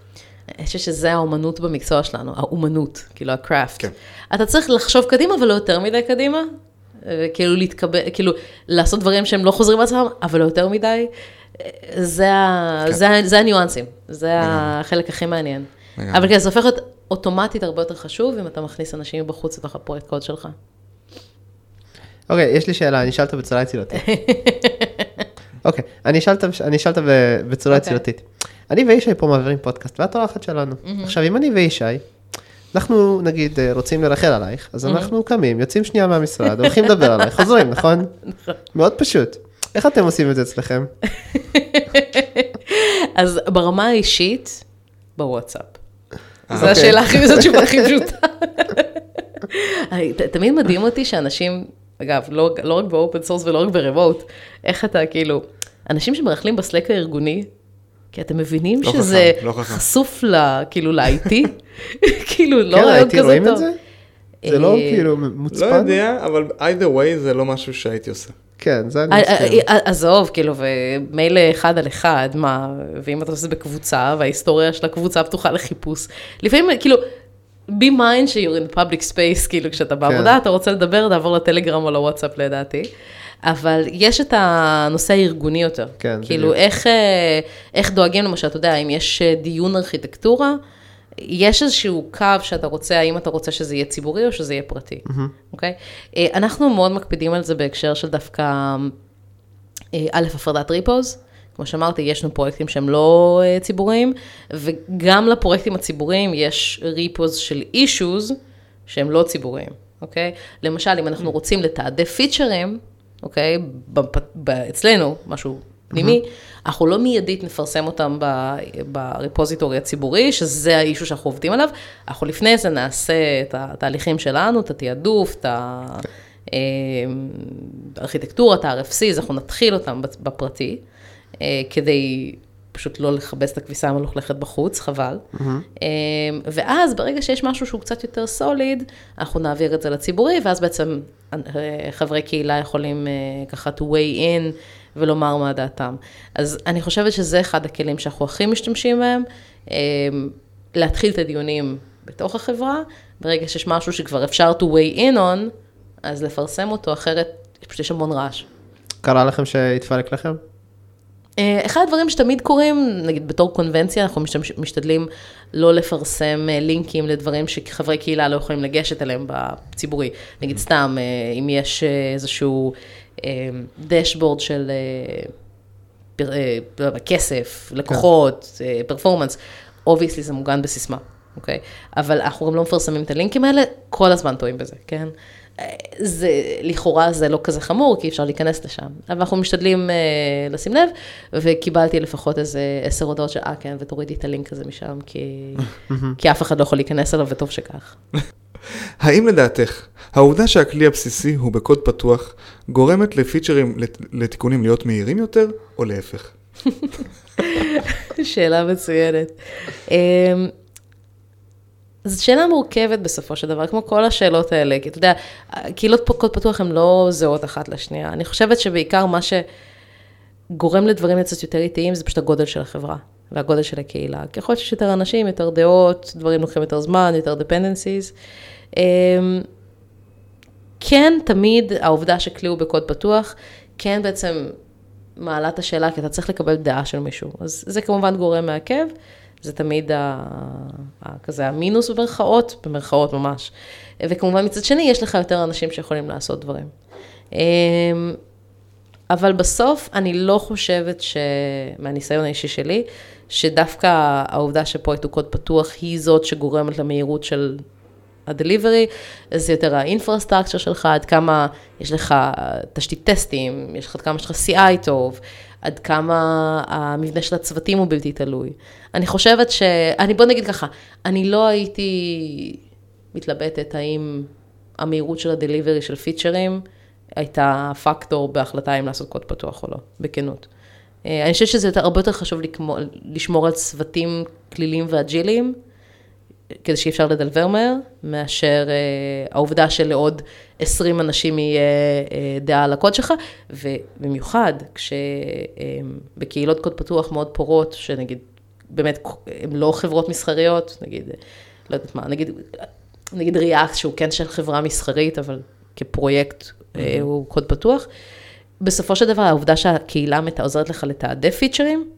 אני חושבת שזה האומנות במקצוע שלנו, האומנות, כאילו הקראפט. כן. אתה צריך לחשוב קדימה, אבל לא יותר מדי קדימה. אה, כאילו להתקבל, כאילו לעשות דברים שהם לא חוזרים על עצמם, אבל לא יותר מדי. אה, זה, ה, כן. זה הניואנסים, זה החלק הכי מעניין. לגמרי. אבל כן, זה הופך להיות אוטומטית הרבה יותר חשוב, אם אתה מכניס אנשים מבחוץ לתוך הפרויקט קוד שלך. אוקיי, יש לי שאלה, אני אשאל אותה בצורה יצירתית. [LAUGHS] אוקיי, אני אשאל אותה- בצורה אוקיי. יצירתית. אני וישי פה מעבירים פודקאסט, ואת אורחת שלנו. עכשיו, אם אני וישי, אנחנו נגיד אה, רוצים לרחל עלייך, אז אנחנו קמים, יוצאים שנייה מהמשרד, הולכים לדבר עלייך, [LAUGHS] חוזרים, נכון? מאוד פשוט. איך אתם עושים את זה אצלכם? [LAUGHS] אז ברמה האישית, בוואטסאפ. אה, זו אוקיי. השאלה הכי, זו התשובה הכי [LAUGHS] פשוטה. תמיד מדהים אותי שאנשים, אגב, לא, לא רק ב open source ולא רק ב remote, איך אתה כאילו, אנשים שמרכלים ב Slack הארגוני, כי אתם מבינים לא שזה לא. חשוף ל, כאילו ל-IT, [LAUGHS] כאילו לא כן, רעיון הייתי כזה רואים את. זה? זה לא אה, כאילו לא מוצפן? יודע, אבל either way זה לא משהו שהייתי עושה. כן, זה אה, אני מסכים. אה, אה, עזוב, כאילו, ומילא אחד על אחד, מה, ואם אתה עושה את זה בקבוצה, וההיסטוריה של הקבוצה פתוחה לחיפוש, לפעמים, כאילו, be mind ש-you're in public space, כאילו כשאתה בעבודה, אתה רוצה לדבר, תעבור לטלגרם או לוואטסאפ לדעתי. אבל יש את הנושא הארגוני יותר. כן, כאילו, בדיוק. איך, אה, איך דואגים, למשל, אתה יודע, אם יש אה, דיון ארכיטקטורה, יש איזשהו קו שאתה רוצה, האם אתה רוצה שזה יהיה ציבורי או שזה יהיה פרטי, אוקיי? אה, אנחנו מאוד מקפידים על זה בהקשר של דווקא, אה, א', הפרדת ריפוז. כמו שאמרתי, יש לנו פרויקטים שהם לא אה, ציבוריים, וגם לפרויקטים הציבוריים יש ריפוז של אישוז שהם לא ציבוריים, אוקיי? למשל, אם אנחנו רוצים לתעדף פיצ'רים, אוקיי? בפ- ב- אצלנו, משהו פנימי, אנחנו לא מיידית נפרסם אותם ב- בריפוזיטורי הציבורי, שזה האישו שאנחנו עובדים עליו, אנחנו לפני זה נעשה את התהליכים שלנו, את התעדוף, את הארכיטקטורה, את ה-RFC, אז אנחנו נתחיל אותם בפרטי, אה, כדי פשוט לא לכבס את הכביסה המלוכלכת בחוץ, חבל. אה, ואז ברגע שיש משהו שהוא קצת יותר סוליד, אנחנו נעביר את זה לציבורי, ואז בעצם אה, חברי קהילה יכולים אה, ככה to weigh in ולומר מה דעתם. אז אני חושבת שזה אחד הכלים שאנחנו הכי משתמשים בהם, אה, להתחיל את הדיונים בתוך החברה, ברגע שיש משהו שכבר אפשר to weigh in on, אז לפרסם אותו, אחרת פשוט יש המון רעש. קרה לכם שהתפלק לכם? אה, אחד הדברים שתמיד קורים, נגיד בתור קונבנציה, אנחנו משתמש, משתדלים לא לפרסם אה, לינקים לדברים שחברי קהילה לא יכולים לגשת אליהם בציבורי. נגיד סתם, אה, אם יש איזשהו דשבורד של אה, אה, לא כסף, לקוחות, performance, obviously זה מוגן בסיסמה, אוקיי? אבל אנחנו גם לא מפרסמים את הלינקים האלה, כל הזמן טועים בזה, כן? אה, זה, לכאורה זה לא כזה חמור, כי אפשר להיכנס לשם. אבל אנחנו משתדלים אה, לשים לב, וקיבלתי לפחות איזה עשר הודעות של, אה, כן, ותורידי את הלינק הזה משם, כי, [LAUGHS] כי אף אחד לא יכול להיכנס אליו, וטוב שכך. [LAUGHS] האם לדעתך, העובדה שהכלי הבסיסי הוא בקוד פתוח, גורמת לפיצ'רים, לת- לתיקונים להיות מהירים יותר, או להפך? [LAUGHS] שאלה מצוינת. אמ, זו שאלה מורכבת בסופו של דבר, כמו כל השאלות האלה, כי אתה יודע, קהילות קוד פתוח הן לא זהות אחת לשנייה. אני חושבת שבעיקר מה שגורם לדברים קצת יותר איטיים, זה פשוט הגודל של החברה והגודל של הקהילה. ככל שיש יותר אנשים, יותר דעות, דברים לוקחים יותר זמן, יותר dependencies. אמ, כן, תמיד העובדה שכלי הוא בקוד פתוח, כן בעצם מעלה את השאלה, כי אתה צריך לקבל דעה של מישהו. אז זה כמובן גורם מעכב, זה תמיד ה... ה... כזה המינוס במרכאות, במרכאות ממש. וכמובן מצד שני, יש לך יותר אנשים שיכולים לעשות דברים. אמ, אבל בסוף, אני לא חושבת ש... מהניסיון האישי שלי, שדווקא העובדה שפרויקט הוא קוד פתוח, היא זאת שגורמת למהירות של הדליברי, זה יותר האינפרסטרקצ'ר שלך, עד כמה יש לך תשתית טסטים, יש לך, עד כמה יש לך CI טוב, עד כמה המבנה של הצוותים הוא בלתי תלוי. אני חושבת ש... אני, בוא נגיד ככה, אני לא הייתי מתלבטת האם המהירות של הדליברי של פיצ'רים הייתה פקטור בהחלטה אם לעשות קוד פתוח או לא, בכנות. אה, אני חושבת שזה הרבה יותר חשוב לשמור על צוותים כלילים ואג'יליים, כדי שאי אפשר לדלבר מהר, מאשר אה, העובדה שלעוד 20 אנשים יהיה אה, דעה על הקוד שלך, ובמיוחד כשבקהילות קוד פתוח מאוד פורות, שנגיד, באמת, הן לא חברות מסחריות, נגיד, לא יודעת מה, נגיד, נגיד ריאקט, שהוא כן של חברה מסחרית, אבל כפרויקט אה, הוא קוד פתוח. בסופו של דבר, העובדה שהקהילה עוזרת לך לתעדף פיצ'רים,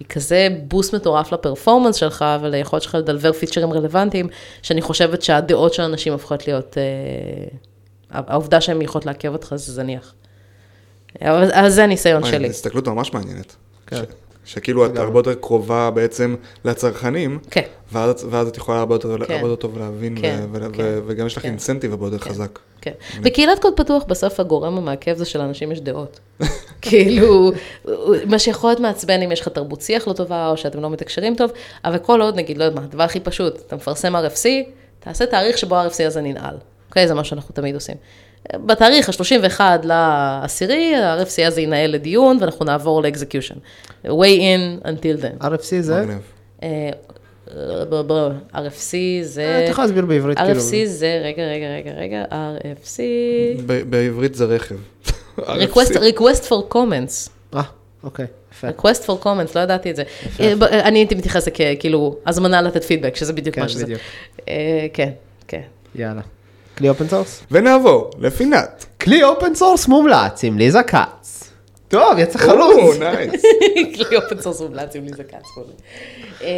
היא כזה בוסט מטורף לפרפורמנס שלך וליכולת שלך לדלבר פיצ'רים רלוונטיים, שאני חושבת שהדעות של אנשים הופכות להיות, אה, העובדה שהן יכולות לעכב אותך זה זניח. אבל, אבל זה הניסיון שלי. זו הסתכלות ממש מעניינת. כן. ש- שכאילו את הרבה יותר קרובה בעצם לצרכנים, כן. ואז, ואז את יכולה הרבה יותר, כן. הרבה יותר טוב להבין, כן, ו- כן, ו- וגם יש לך כן. אינסנטיב הרבה יותר חזק. כן. בקהילת קוד פתוח, בסוף הגורם המעכב זה שלאנשים יש דעות. [LAUGHS] כאילו, מה שיכול להיות מעצבן אם יש לך תרבות שיח לא טובה, או שאתם לא מתקשרים טוב, אבל כל עוד, נגיד, לא יודעת מה, הדבר הכי פשוט, אתה מפרסם RFC, תעשה תאריך שבו ה-RFC הזה ננעל. אוקיי? זה מה שאנחנו תמיד עושים. בתאריך ה-31 לעשירי, ה-RFC הזה ינהל לדיון, ואנחנו נעבור ל-execution. way in until then. RFC זה? אה, RFC זה... אתה יכול להסביר בעברית, כאילו. RFC זה, רגע, רגע, רגע, רגע, RFC, ב- בעברית זה רכב. [LAUGHS] request, request for comments. אה, אוקיי. יפה. request for comments, לא ידעתי את זה. אה, אני הייתי מתייחסת ככאילו הזמנה לתת פידבק, שזה בדיוק כן, מה שזה. אה, כן, כן. יאללה. כלי open source? ונעבור לפינת. כלי open source מומלץ עם ליזה כץ. טוב, יצא או, חלוץ. nice. [LAUGHS] כלי open source מומלץ עם ליזה כץ. אה,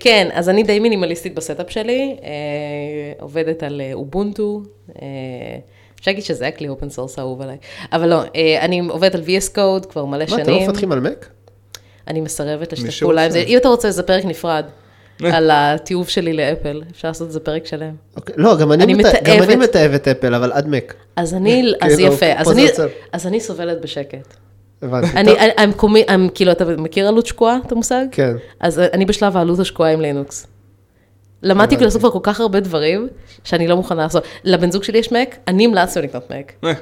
כן, אז אני די מינימליסטית ב setup שלי, עובדת על אובונטו. אפשר להגיד שזה הכלי open source האהוב עליי. אבל לא, אה, אני עובדת על VS Code כבר מלא מה, שנים. אתם לא מפתחים על מק? אני מסרבת לשתף פעולה עם. זה. אם אתה רוצה, זה פרק נפרד. אה. על התיעוב שלי לאפל, אפשר לעשות את זה פרק שלם. אוקיי, לא, גם אני אני מת- גם אני מתעבת. אפל, אבל עד מק. אז אני, אז כאילו, יפה, אז אני. אז אני סובלת בשקט. הבנתי. אני, כאילו, אתה מכיר עלות שקועה, את המושג? כן. אז אני בשלב העלות השקועה עם לינוקס. למדתי לעשות כבר כל כך הרבה דברים, שאני לא מוכנה לעשות. לבן זוג שלי יש מק, אני המלצתי לו לקנות מק. אה,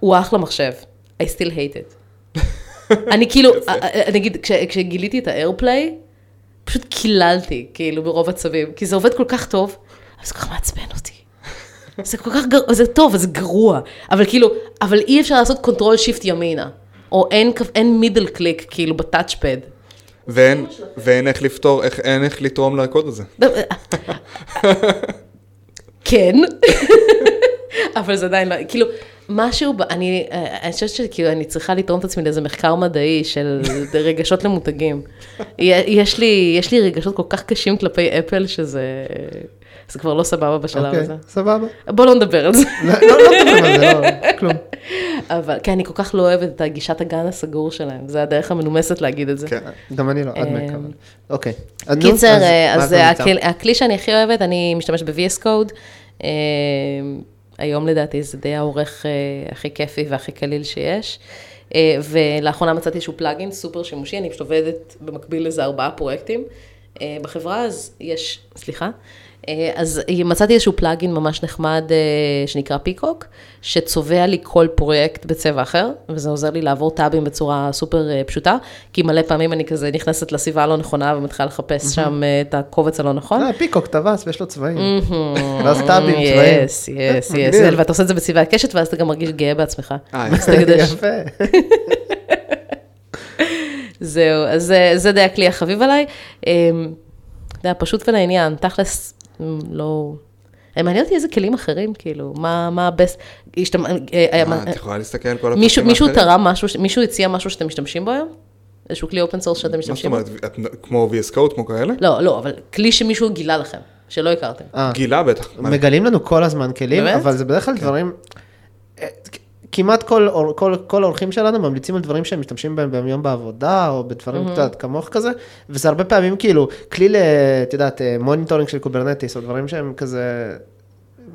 הוא אחלה מחשב. I still hate it. [LAUGHS] אני כאילו, אה, אה, נגיד, כש- כשגיליתי את ה AirPlay, פשוט קיללתי, כאילו, ברוב הצווים, כי זה עובד כל כך טוב, אבל זה כל כך מעצבן אותי. [LAUGHS] זה כל כך גרוע, זה טוב, זה גרוע. אבל כאילו, אבל אי אפשר לעשות control shift ימינה. או אין מידל קליק, כאילו, בטאצ'פד. ואין, ואין איך לפתור, איך, אין איך לתרום לקוד הזה. [LAUGHS] כן, אבל זה עדיין לא, כאילו, משהו, אני, אה, אני חושבת שכאילו אני צריכה לתרום את עצמי לאיזה מחקר מדעי של [LAUGHS] רגשות למותגים. יש לי, יש לי רגשות כל כך קשים כלפי אפל, שזה זה כבר לא סבבה בשלב אוקיי, הזה. סבבה. בוא לא נדבר על זה. לא לא לא מדברים על זה, לא, כלום. אבל כן, אני כל כך לא אוהבת את גישת הגן הסגור שלהם, זה הדרך המנומסת להגיד את זה. כן. גם אני לא, עד. אמ, אבל. אוקיי. קיצר, אז אה, אז נמצא? הכלי- שאני הכי אוהבת, אני משתמשת ב-VS Code. אה, היום לדעתי זה די העורך אה, הכי כיפי והכי קליל שיש. אה, ולאחרונה מצאתי איזשהו פלאגין סופר שימושי, אני פשוט עובדת במקביל לזה ארבעה פרויקטים. בחברה אז יש, סליחה, אז מצאתי איזשהו פלאגין ממש נחמד אה, שנקרא Peacock, שצובע לי כל פרויקט בצבע אחר, וזה עוזר לי לעבור טאבים בצורה סופר אה, פשוטה, כי מלא פעמים אני כזה נכנסת לסביבה הלא נכונה ומתחילה לחפש שם אה, את הקובץ הלא נכון. אה, peacock טווס ויש לו צבעים. ואז טאבים, צבעים. yes, yes. yes, ואתה עושה את זה בצבעי הקשת, ואז אתה גם מרגיש גאה בעצמך. אה. יפה. [LAUGHS] זהו, אז זה- זה די הכלי החביב עליי. אמ, אתה יודע, פשוט ולעניין, תכלס, אמ, לא... אה, מעניין אותי איזה כלים אחרים, כאילו, מה מה ה best... השתמ- אה, אה, מה, את יכולה להסתכל על כל הפרקים מישהו מישהו האחרים? תרם משהו, ש- מישהו הציע משהו שאתם משתמשים בו היום? איזשהו כלי open source שאתם מה זאת משתמשים בו? אומרת, את- כמו VS Code, כמו כאלה? לא, לא, אבל כלי שמישהו גילה לכם, שלא הכרתם. אה, גילה בטח. מה, מגלים לנו כל הזמן כלים, באמת? אבל זה בדרך כלל דברים, אה, כמעט כל כל- כל האורחים שלנו ממליצים על דברים שהם משתמשים בהם ביום בעבודה, או בדברים, את יודעת, כמוך כזה, וזה הרבה פעמים כאילו, כלי ל... את יודעת, monitoring של Kubernetes, או דברים שהם כזה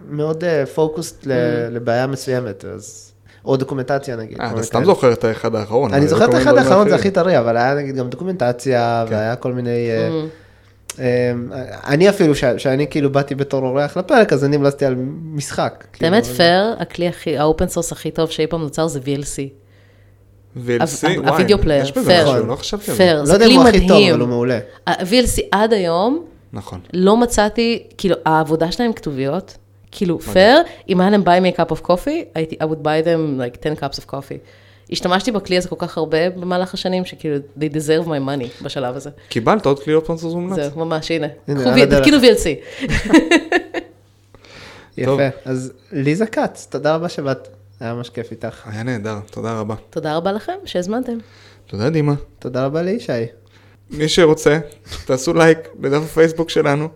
מאוד focused לבעיה מסוימת, אז... או דוקומנטציה נגיד. אה, אתה סתם כאלה. זוכר את האחד האחרון. אני זוכר את האחד האחרון זה. הכי טרי, אבל היה נגיד גם דוקומנטציה, כן. והיה כל מיני... אה, אני אפילו, ש- שאני כאילו באתי בתור אורח לפרק, אז אני המלצתי על משחק. את כאילו, פייר, הכלי הכי, ה open source הכי טוב שאי פעם נוצר זה VLC. VLC, וואי, הווידאו player, פייר. משהו, לא זה. פייר, לא זה יודע אם כלי הוא הכי טוב, מדהים. אבל הוא מעולה. ה-VLC עד היום, נכון. לא מצאתי, כאילו, העבודה שלהם כתוביות, כאילו, פייר, אם היה להם buy me a cup of coffee, הייתי, I would buy them like 10 cups of coffee. השתמשתי בכלי הזה כל כך הרבה במהלך השנים, שכאילו, they deserve my money בשלב הזה. קיבלת עוד כלי open source מומלץ? זהו, ממש, הנה. תתקינו VLC. [LAUGHS] יפה. אז ליזה כץ, תודה רבה שבאת. היה ממש כיף איתך. היה נהדר, תודה רבה. תודה רבה לכם שהזמנתם. תודה דימה. תודה רבה לישי. מי שרוצה, תעשו לייק בדף הפייסבוק שלנו.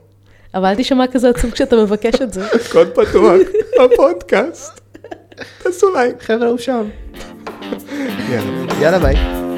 אבל אל תשמע כזה עצוב כשאתה מבקש את זה. [LAUGHS] קוד פתוח, [LAUGHS] הפודקאסט. תעשו לייק. חבר'ה, הוא שם. יאללה. ביי.